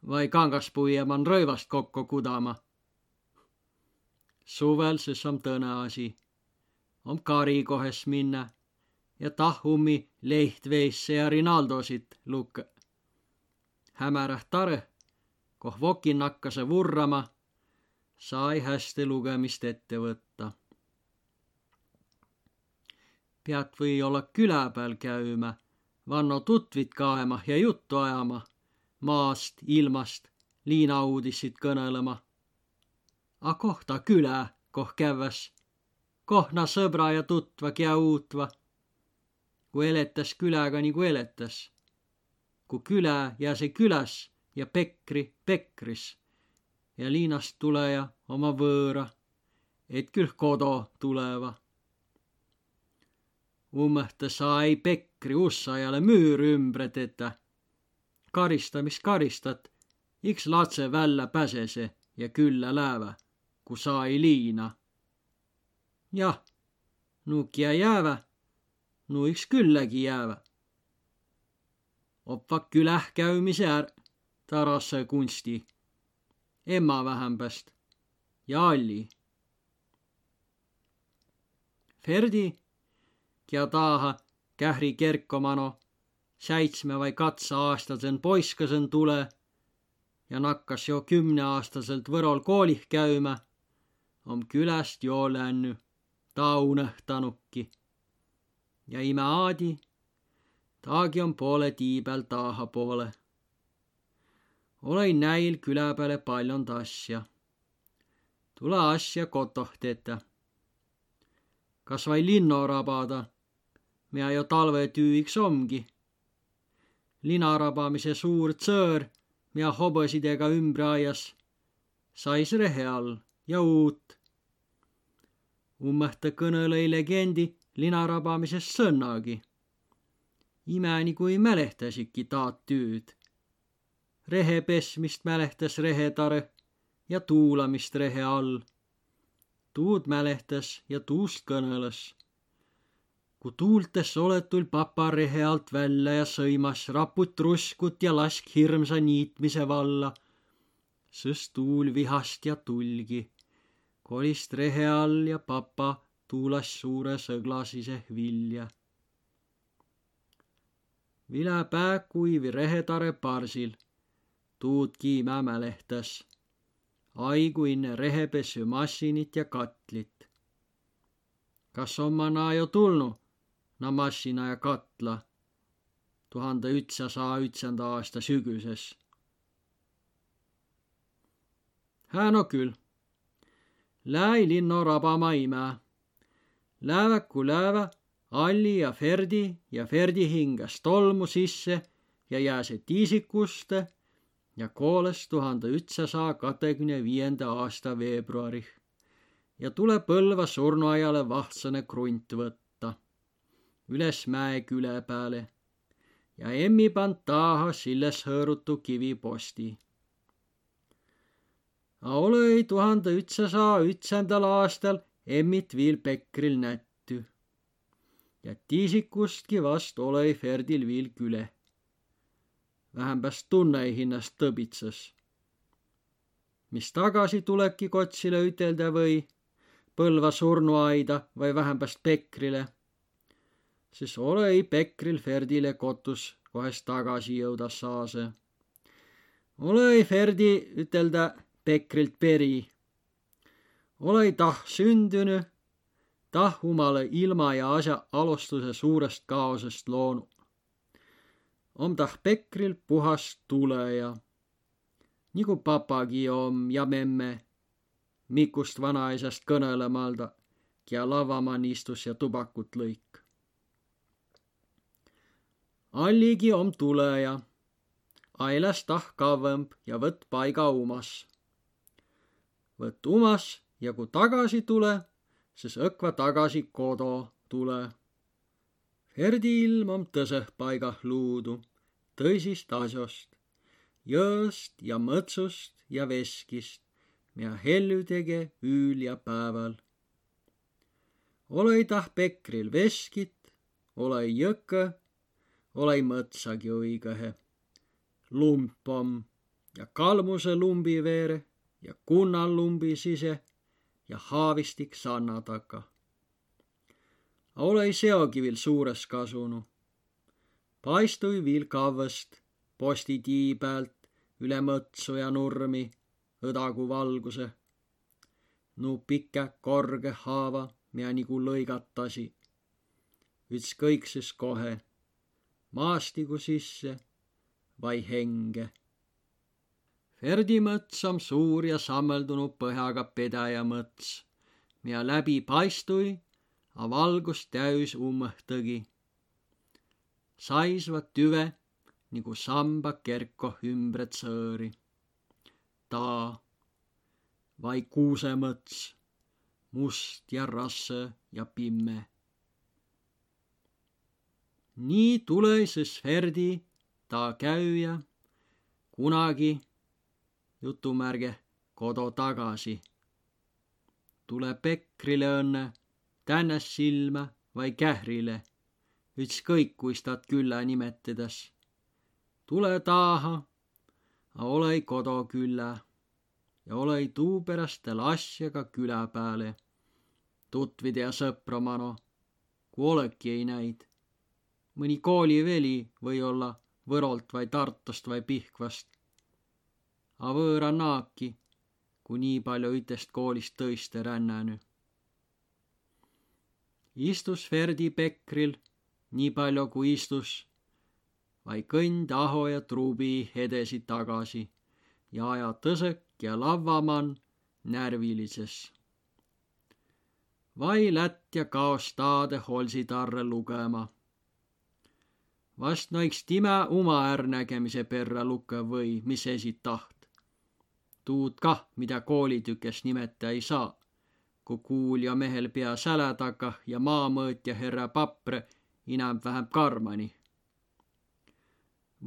vai kangaspuieman rõivast kokku kudama. suvel see on tõne asi, on kari kohes minna ja tahumi lehtveisse ja Rinaldosit lukk. Hämärah tare, koh vokin nakkase vurrama, sai hästi lugemist ette võtta pead või olla küla peal käümä, vanno tutvit kaema ja juttu ajama, maast, ilmast, liinauudissid kõnelema. A kohta külä, koh käväs, kohna sõbra ja tutva kia uutva. kui eletas küläga nagu eletas. Kui külä ja see külas ja pekri pekris ja liinast tuleja oma võõra, et küll kodo tuleva ummõhta sai pekri ussajale müür ümbre tetä. karistamist karistat, iks latse välja pääsese ja küllä läävä, ku sai liina. jah, nukia jäävä, nu iks küllägi jäävä. Oppa küläh käümise är, tarase kunsti. emma vähempäst ja Alli. Ferdi ja taaha kähri kerkomano säitsme vai katsa-aastasen poiskasen tule ja nakkas jo kümneaastaselt Võrol koolih käymä, om küläst jo länny, ta unõhtanukki. ja ime Aadi, taagi on poole tiibel taaha poole. olin näil külä peale paljond asja. tule asja kotoh tetä. kas vai linno rabada mida ju talvetüüiks ongi. lina rabamise suur tsõõr, mida hobosidega ümber aias, sais rehe all ja uut. ummõhta kõnõlõi legendi lina rabamisest sõnnagi. Imeni, kui mälehtasiki taad tüüd. rehe pesmist mälehtas rehetare ja tuulamist rehe all. tuud mälehtas ja tuust kõnõlas kui tuultes oletul papa rehe alt välja ja sõimas raput ruskut ja lask hirmsa niitmise valla. sõs tuul vihast ja tulgi, kolist rehe all ja papa tuulas suure sõglasise vilja. Vilepää kuivi rehetare parsil, tuud kiimä mälehtäs. aiguinne rehepesümassinit ja katlit. kas on ma naa jo tulnud? na massina ja katla tuhande ühtsasaja ütsenda aasta sügüses. hää no küll. Lääi linno rabama imä. Lääväku läävä Alli ja Ferdi ja Ferdi hingas tolmu sisse ja jääse tiisikuste ja kooles tuhande ühtsasaja kahekümne viienda aasta veebruarih ja tule Põlva surnuaiale vahtsane krunt võtta üles mäeküle peale ja emmi pand taha silles hõõrutu kiviposti. A olõi tuhande ütsasaja ütsendal aastal emmit viil Pekril nätty. Ja tiisikustki vast olõi Ferdil viil küle. vähempäst tunne hinnast tõbitsas. mis tagasi tulebki kotsile ütelda või Põlva surnuaida või vähempäst Pekrile siis ole-i Pekril Ferdile kotus kohest tagasi jõuda saase. ole-i Ferdi ütelda Pekrilt peri. ole-i tah sündünü, tah umale ilma ja asja alustuse suurest kaosest loonud. om tah Pekril puhas tuleja, nagu papagi om ja memme, Mikust vanaisast kõnelemalda, ja lavamann istus ja tubakut lõik alligi om tulõja. Ailäs tah kavvõmb ja võtt paiga umas. võtt umas ja kui tagasi tule, siis õkva tagasi kodo tule. Ferdi ilm om tõsõh paigah luudu, tõsist asjost, jõõst ja mõtsust ja veskist, mida hellü tege üül ja päeval. ole tah Pekril veskit, ole jõkõ olei mõtsagi õigõhe. lump om ja kalmuse lumbi veere ja kunnal lumbi sise ja haavistik sanna taga. A olei seogi viil suures kasunu. paistui viil kavvõst posti tii pealt üle mõtsu ja nurmi õdagu valguse. nu pike korge haava, mida nagu lõigatasi. ükskõik siis kohe maastiku sisse vai henge. Ferdi mõts on suur ja sammeldunud põhjaga pedajamõts, mida läbi paistui, a valgust täis ummõhtõgi. saisvad tüve nagu samba kerko ümbret sõõri. ta vai kuusemõts, must ja rasse ja pimme nii tuleses Ferdi ta käüja kunagi jutumärge kodu tagasi. tule Pekrile õnne, tännes silma vai kährile, ükskõik kuis tad külla nimetades. tule taha, a olei kodu külla ja olei tuu pärast tal asjaga küla peale. tutvide ja sõpra mano, kui oleki ei näid mõni kooliveli või-olla Võrolt vai Tartust vai Pihkvast. A võõra naaki, kui nii palju ütest koolist tõiste rännänü. istus Ferdi Pekril nii palju kui istus, vaid kõnd Aho ja Truubi edesi tagasi ja aja tõsõk ja lavvamann närvilises. vai lätt ja kaos taade holsitarre lugema vast noiks timä uma äärnägemise perra lukka või mis esit taht. Tuud kah, mida koolitükes nimeta ei saa, kui kuulja mehel pea sälä taga ja maamõõtja härra Papre inämb-vähem karmani.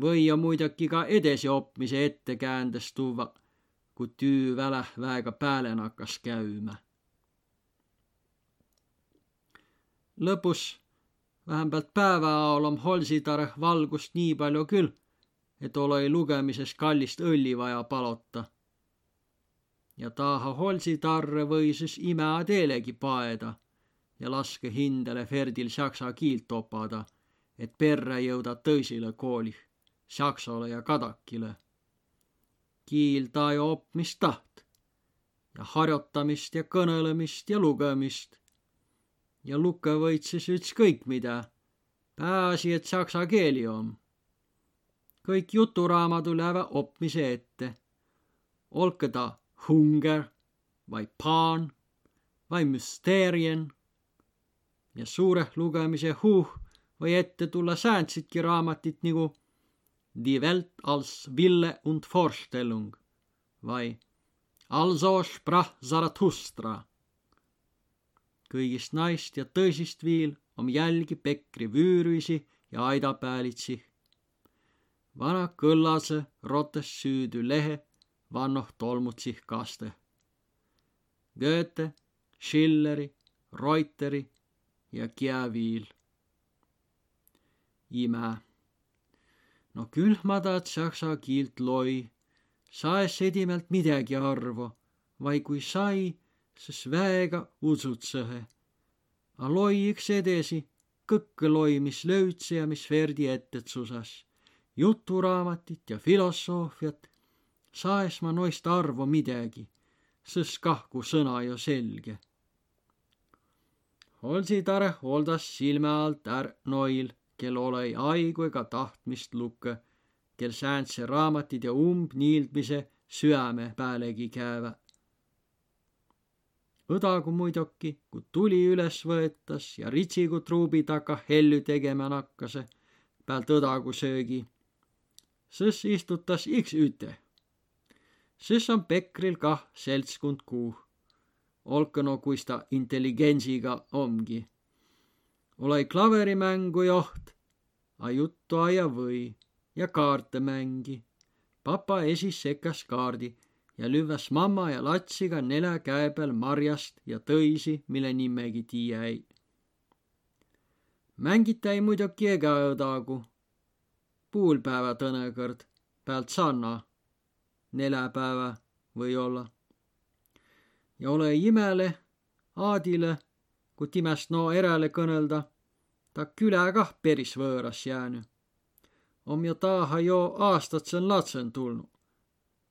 või on muidugi ka edesiopmise ettekäändest tuua, kui tüü väläh väega päälen hakkas käümä. lõpus vähemalt päeva ajal om Holsitareh valgust nii palju küll, et ole lugemises kallist õlli vaja palota. Ja taha Holsitarre või siis imea teelegi paeda ja laske hindele Ferdil saksa kiilt opada, et perre jõuda tõisile kooli, saksale ja kadakile. kiil ta ju opmist taht ja harjutamist ja kõnelemist ja lugemist ja lukke võid siis ükskõik mida. pääasi, et saksa keeli on. kõik juturaamatud lähevad opmise ette. olgu ta hunger vai paan vai müsteerien. ja suure lugemise huh või ette tulla sääntsitki raamatit nagu Die Welt als Wille und Vorstellung vai Also sprach Zarathustra kõigist naist ja tõsist viil om jälgi pekri vüürüisi ja aidapäälitsi. vana kõllase rotes süüdü lehe vannoh tolmutsih kaste. Goethe, Schilleri, Reuteri ja Kiaviil. ime. no küll ma taht saksa kiilt loi, saes sedimelt midagi arvu, vai kui sai siis väega udsutsehe. A loi iks edesi, kõkke loi, mis löütse ja mis Verdi ettetsusas. juturaamatit ja filosoofiat, saes ma noist arvu midagi, sõs kahku sõna ju selge. Olsitare hooldas silme alt är noil, kel olei aigu ega tahtmist lukke, kel sääntse raamatid ja umbniildmise süäme päälegi käevä õdagu muidugi, kui tuli üles võetas ja ritsigu truubi taga hellu tegema nakkase, pealt õdagu söögi. sõs istutas iks üte. Sõs on Pekril kah seltskond kuu. olgu no, kuis ta intelligentsiga ongi. ole klaverimängu joht, a juttu aia või ja kaarte mängi. papa esis sekas kaardi ja lüvväs mamma ja latsiga nelja käe peal marjast ja tõisi, mille nimegi tiia ei. mängita ei muidugi ega õdagu. puulpäeva tõnekõrd, pealt sanna, neljapäeva või-olla. ja ole imele, Aadile, kui timest no erele kõnelda, ta küle kah peris võõras jäänud. om ju taha jo aastat sen latsen tulnud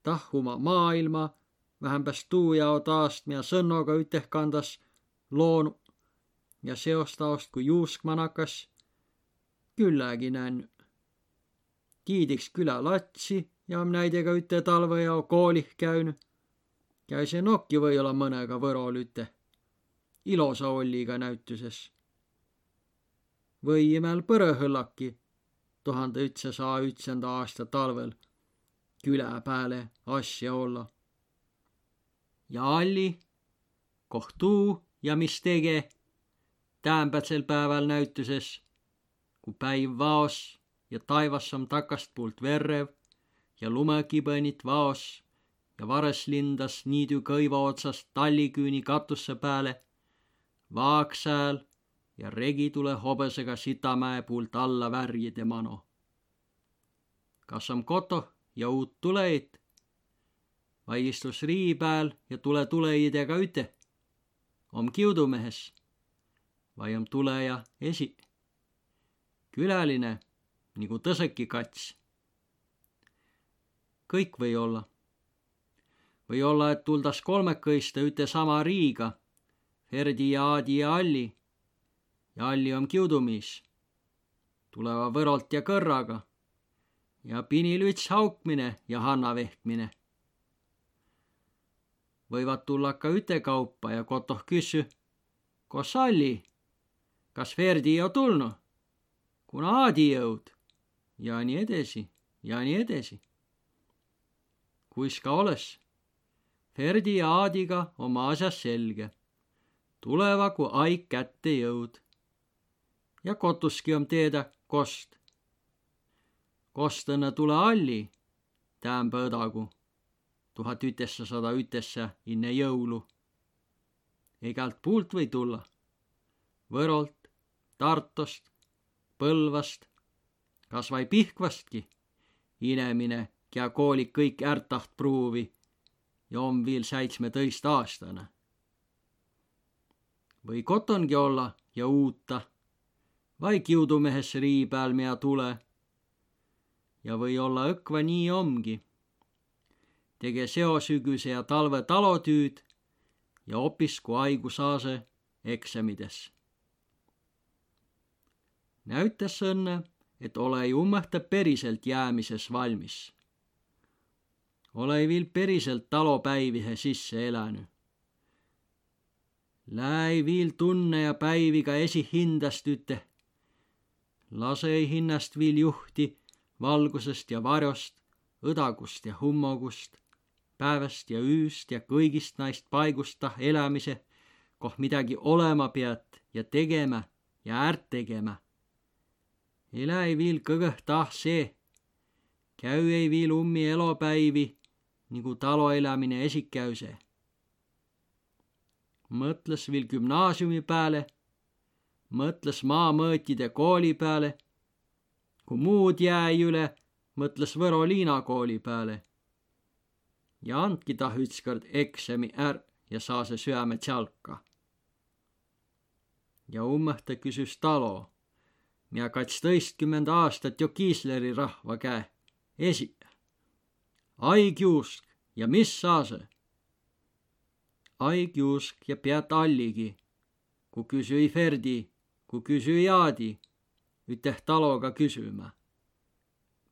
tahuma maailma, vähempäs tuujao taast mia sõnnoga üteh kandas loonu ja seostaost kui juuskmanakas küllägi näänny. kiidiks külä latsi ja om näidega üte talvejao koolih käünü. käise nokki või-olla mõnega võrol üte ilosa olliga näütuses. või imel põrõhõllaki tuhande ütsesaja ütsenda aasta talvel küla pääle asja olla. ja Alli, kohtuu ja mis tege täämbätsel päeval näütuses, kui päiv vaos ja taivas on takastpoolt verrev ja lumekibõnit vaos ja vares lindas niidu kõiva otsast talliküüni katusse peale, vaaksääl ja regi tule hobesega Sitamäe puult alla värjide mano. kas on koto? ja uut tuleit. vai istus rii pääl ja tule tuleidega üte. om kiudumehes vai om tuleja esi. külaline nagu tõseki kats. Kõik või olla. või olla, et tuldas kolmekõiste üte sama riiga, Ferdi ja Aadi ja Alli. ja Alli on kiudumiis. tuleva Võrolt ja Kõrraga ja pinilüts haukmine ja hanna vehkmine. võivad tulla ka ütekaupa ja kotoh küssü, kos Alli, kas Verdi jo tulnud, kuna Aadi jõud ja nii edasi ja nii edasi. Kuis ka oles, Verdi ja Aadiga oma asjas selge, tuleva kui aik kätte jõud. ja kotuski on teada kost. Kostõna tule alli, täämbä õdagu, tuhat ütessasada ütessä inne jõulu. igalt puult või tulla, Võrolt, Tartost, Põlvast, kas vai Pihkvastki, inemine, kea kooli kõik ärtaht pruuvi ja on viil seitsmeteist aastane. või kotongi olla ja uutta, vai kiudumehes rii peal mea tule. ja või olla õkva nii omgi. tege seosügise ja talve talotüüd ja opisku haigusaase eksamides näütas õnne, et ole ju ummehte päriselt jäämises valmis. Ole viil päriselt talopäivihe sisse elänud. Läi viil tunne ja päiviga esihindast üte. lase hinnast viil juhti valgusest ja varjost, õdagust ja hummogust, päevast ja ööst ja kõigist naist paigust tah elämise, koh midagi olema pead ja tegema ja äärt tegema elä ei viil kõgõh tah see. käü ei viil ummi elopäivi nagu taloelämine esikäüse. mõtles viil gümnaasiumi peale, mõtles maamõõtide kooli peale. kui muud jäi üle, mõtles Võro-Liina kooli peale. ja andki tah ükskord eksami är ja saa see süäme tjalka. ja ummõhta küsis talo ja katsteistkümmend aastat jo Kiisleri rahva käe esi. Aigjuusk ja mis saa see? Aigjuusk ja peat alligi, kui küsüi Ferdi, kui küsüi Aadi, üteh taloga küsümä.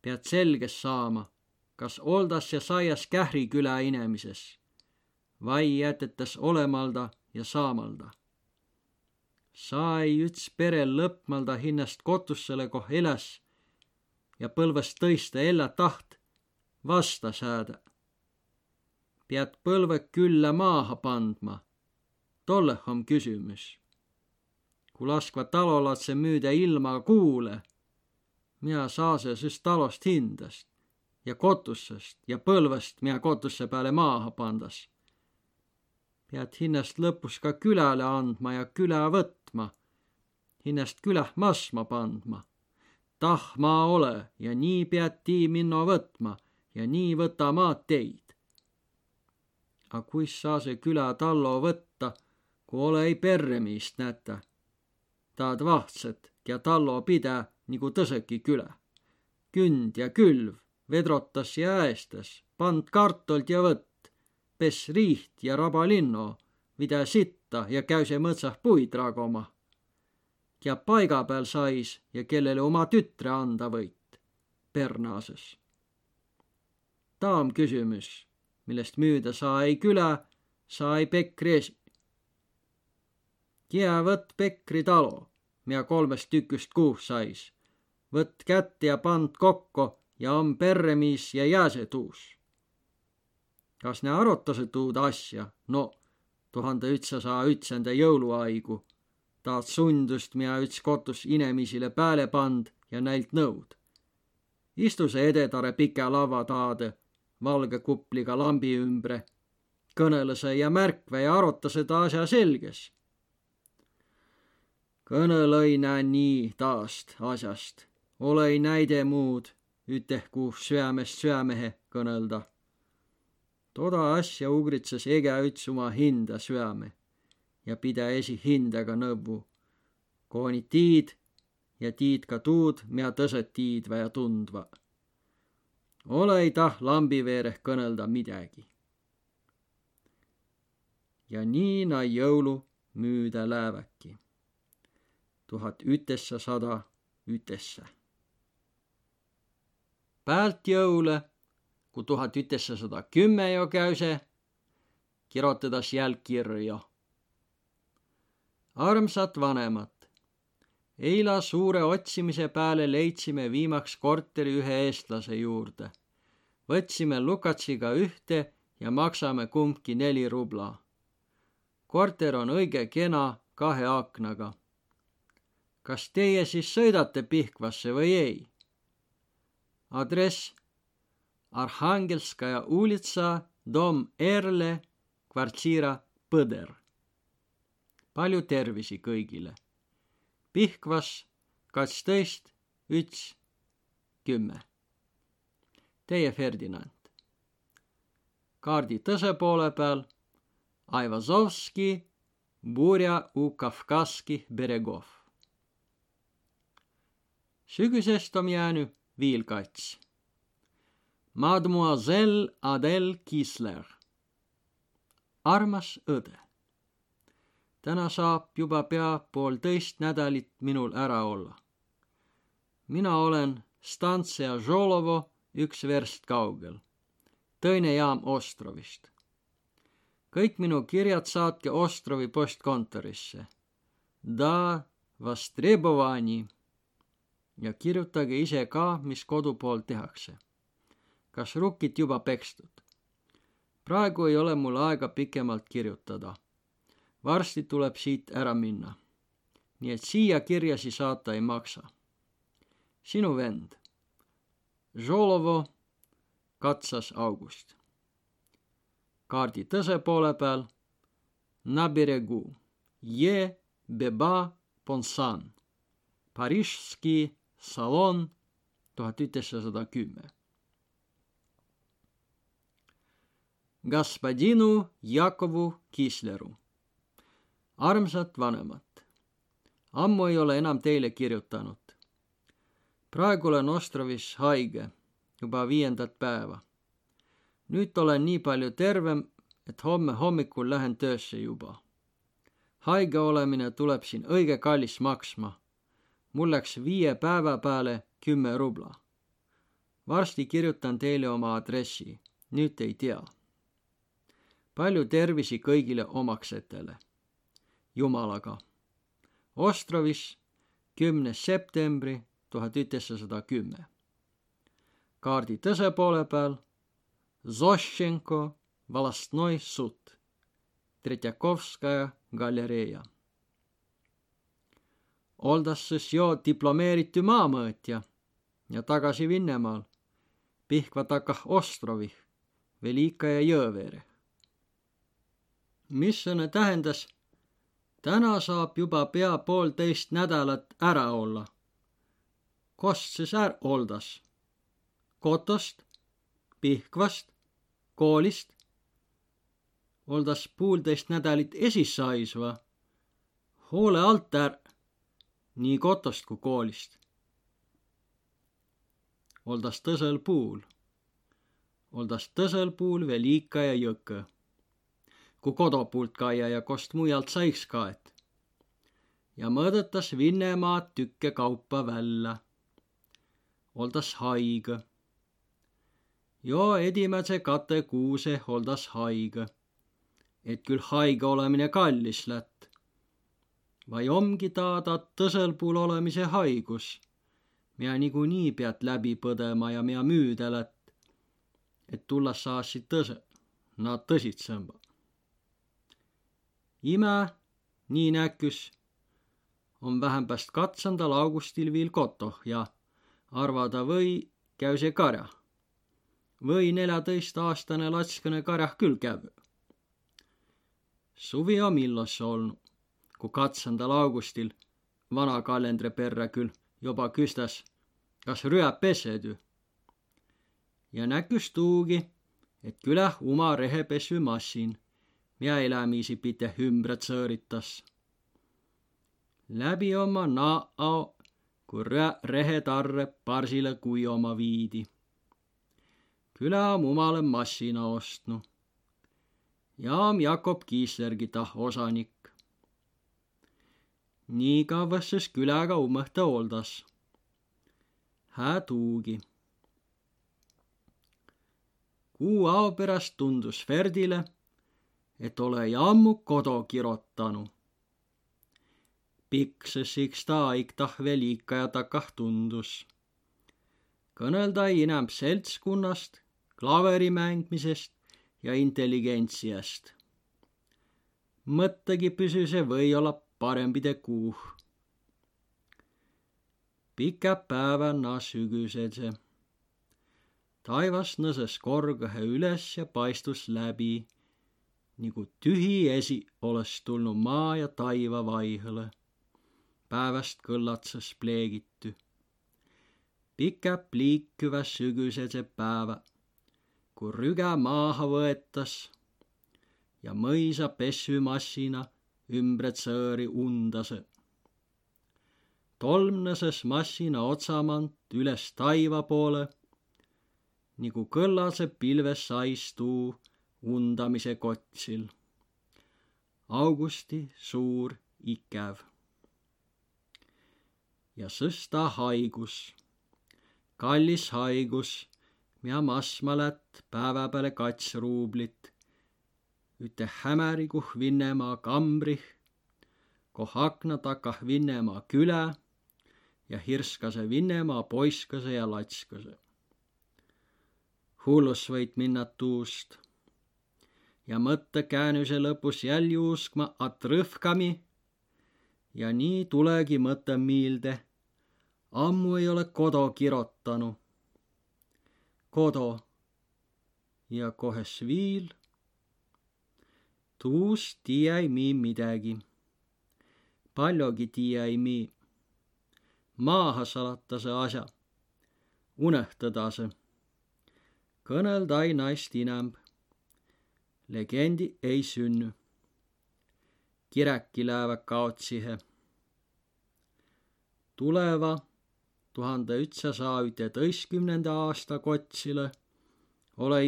pead selges saama, kas oldas ja saias Kähri küla inemises vai jätetas olemalda ja saamalda sai üts pere lõpmalda hinnast kotussele, koh eläs ja põlvest tõista ella taht vasta saada. pead põlve külla maaha pandma. tolleh on kysymys. kui laskva talolatse müüda ilma kuule, mina saa see süst talost hindast ja kotussest ja põlvest, mina kotusse peale maaha pandas pead hinnast lõpus ka külale andma ja küla võtma, hinnast külah masma pandma. tahma ole ja nii pead tii minno võtma ja nii võta maad teid. A kuis saa see küla tallo võtta, kui ole ei perremiist näta? taad vahtset ja tallo pidä nagu tõseki küla. künd ja külv, vedrotas ja äästas, pand kartolt ja võtt pess riiht ja rabalinno, mida sitta ja käüse mõtsah puid ragoma. ja paiga peal sais ja kellele oma tütre anda võit, Pernases. Daam küsimus, millest küla, saa ei Pekri esi. Jää võtt Pekri talo, mida kolmest tükist kuus sais. võtt kätte ja pand kokku ja on perremiis ja jääse tuus kas ne arutasõ tuud asja? no tuhande ütsasaja ütsende jõuluaigu. taad sundust, mida üts kotus inemisile pääle pand ja näilt nõud. istuse edetare pika lava taade, valge kupliga lambi ümbre, kõnõlõse ja märkve ja arutasõ ta asja selges. kõnõlõi näe nii taast asjast, olõi näide muud, üteh ku süämest süämehe kõnõlda toda asja ugritses egäüts oma hinda süäme ja pidä esi hindega nõvvu. kooni tiid ja tiid ka tuud, mida tõsed tiidvä ja tundva. Ole ei tah lambi veereh kõnelda midägi. ja nii na jõulu müüdä lääväki. tuhat ütessasada ütessä. päält jõule kui tuhat üteksasada kümme jo käüse, kirjutades jälgkirja. armsad vanemad, eila suure otsimise peale leidsime viimaks korteri ühe eestlase juurde. võtsime Lukatsiga ühte ja maksame kumbki neli rubla. korter on õige kena kahe aknaga. kas teie siis sõidate Pihkvasse või ei? adress Arhangelskaja ulitsa, dom Erle, kvartsiira Põder. palju tervisi kõigile. Pihkvas kaksteist, üks, kümme. Teie Ferdinand. kaardi tõse poole peal Aivazovski, Burja u Kafkaski beregov. sügisest on jäänud viilkats. Mademoiselle Adele Kisler. armas õde. Täna saab juba pea poolteist nädalit minul ära olla. mina olen Stantsia Žolovo üks verst kaugel, teine jaam Ostrovist. kõik minu kirjad saatke Ostrovi postkontorisse. Da Vastrebovani ja kirjutage ise ka, mis kodu pool tehakse. kas rukkid juba pekstud? praegu ei ole mul aega pikemalt kirjutada varsti tuleb siit ära minna. nii et siia kirjasi saata ei maksa. sinu vend. Žolovo, katsas August. kaardi tõse poole peal. Nabiregu, Je, Beba, Ponsan, Parižski salon tuhat üteksasada kümme. Господину Jakovu Kisleru. armsad vanemad, ammu ei ole enam teile kirjutanud. praegu olen Ostrovis haige juba viiendat päeva. nüüd olen nii palju tervem, et homme hommikul lähen töösse juba. haige olemine tuleb siin õige kallis maksma mul läks viie päeva peale kümme rubla. varsti kirjutan teile oma aadressi, nüüd ei tea. palju tervisi kõigile omaksetele. Jumalaga. Ostrovis, kümnes septembri tuhat üteksasada kümme. kaardi tõse poole peal Zošenko, Valastnoi sud, Tretjakovskaja galereia oldas siis jo diplomeeritu maamõõtja ja tagasi Vinnemaal, Pihkva takah Ostrovih, Velika ja Jõeveere. mis see tähendas? Täna saab juba pea poolteist nädalat ära olla. kost siis är oldas? kotost, Pihkvast, koolist? oldas poolteist nädalit esisaisva. hoole alt är nii kotost kui koolist. oldas tõsel puul, oldas tõsel puul veel Iika ja Jõkõ. Kui kodopuult kaia ja kost mujalt saiks kaet. ja mõõdetas Vinnemaad tükke kaupa välja. oldas haige. jo edimäse kate kuuse oldas haige. et küll haige olemine kallis lätt vai omgi taada tõselpuul olemise haigus, mida niikuinii pead läbi põdema ja mida müüdel, et, et tulla saasi tõse, nad tõsitsõmba. Ime, nii näküs, on vähempäst katsandal augustil viil kotoh ja arvada või käü see karja. või neljateistaastane latskane karjah küll käv. suvi on millos olnud kui katsandal augustil vana kalendri perre küll juba küstas, kas rüäb pesedü. ja näküs tuugi, et küläh uma rehepesümassin, ja elämisi pite ümbre tsõõritas. läbi oma naao, kui rehetarre parsile kuioma viidi. külä on umale massina ostnu. ja on Jakob Kiislergi tah osanik nii kavvasses küläga ummõhta oldas. Hää tuugi. kuu ao pärast tundus Ferdile, et ole ammu kodo kirotanu. pikses iks ta iktah veel ikka ja takah tundus. kõnelda enam seltskonnast, klaveri mängimisest ja intelligentsiast. mõttegi püsis või olla parempide kuuh. Pika päevänä sügisese. taivas nõses korgahe üles ja paistus läbi, nagu tühi esi oleks tulnud maa ja taiva vaihõle. päevast kõllatsas pleegitty. Pikä pliikkyvä sügysese päevä, kun rygä maaha võetas ja mõisa pessymassina ümbret sõõri undase. tolmnõses massina otsamant üles taiva poole, nagu kõllase pilves saistuu undamise kotsil. Augusti suur ikäv. ja sõsta haigus, kallis haigus, mida massma lät päeva peale kats ruublit, üte hämäriguh Vinnemaa kambrih, koh akna takah Vinnemaa külä ja hirskase Vinnemaa poiskase ja latskase. hullus võit minna tuust ja mõttekäänüse lõpus jäll juuskma atrõhkami. ja nii tulegi mõte miilde. ammu ei ole kodo kirotanu. kodo ja kohes viil. tuust tiiä-i mii midägi. paljogi tiiä-i mii. maaha salatase asja. unõhtõdase. kõnõlda-i naist inämb legendi ei sünny. Kiräkki läävä kaotsihe. tuleva tuhande ütsasaja üteteistkümnenda aasta kotsile ole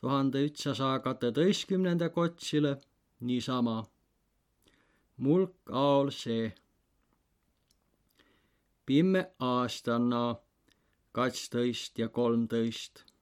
tuhande ütsasaja kateteistkümnenda kotsile niisama. mulk aol see. pimme aastanna, katstõist ja kolmtõist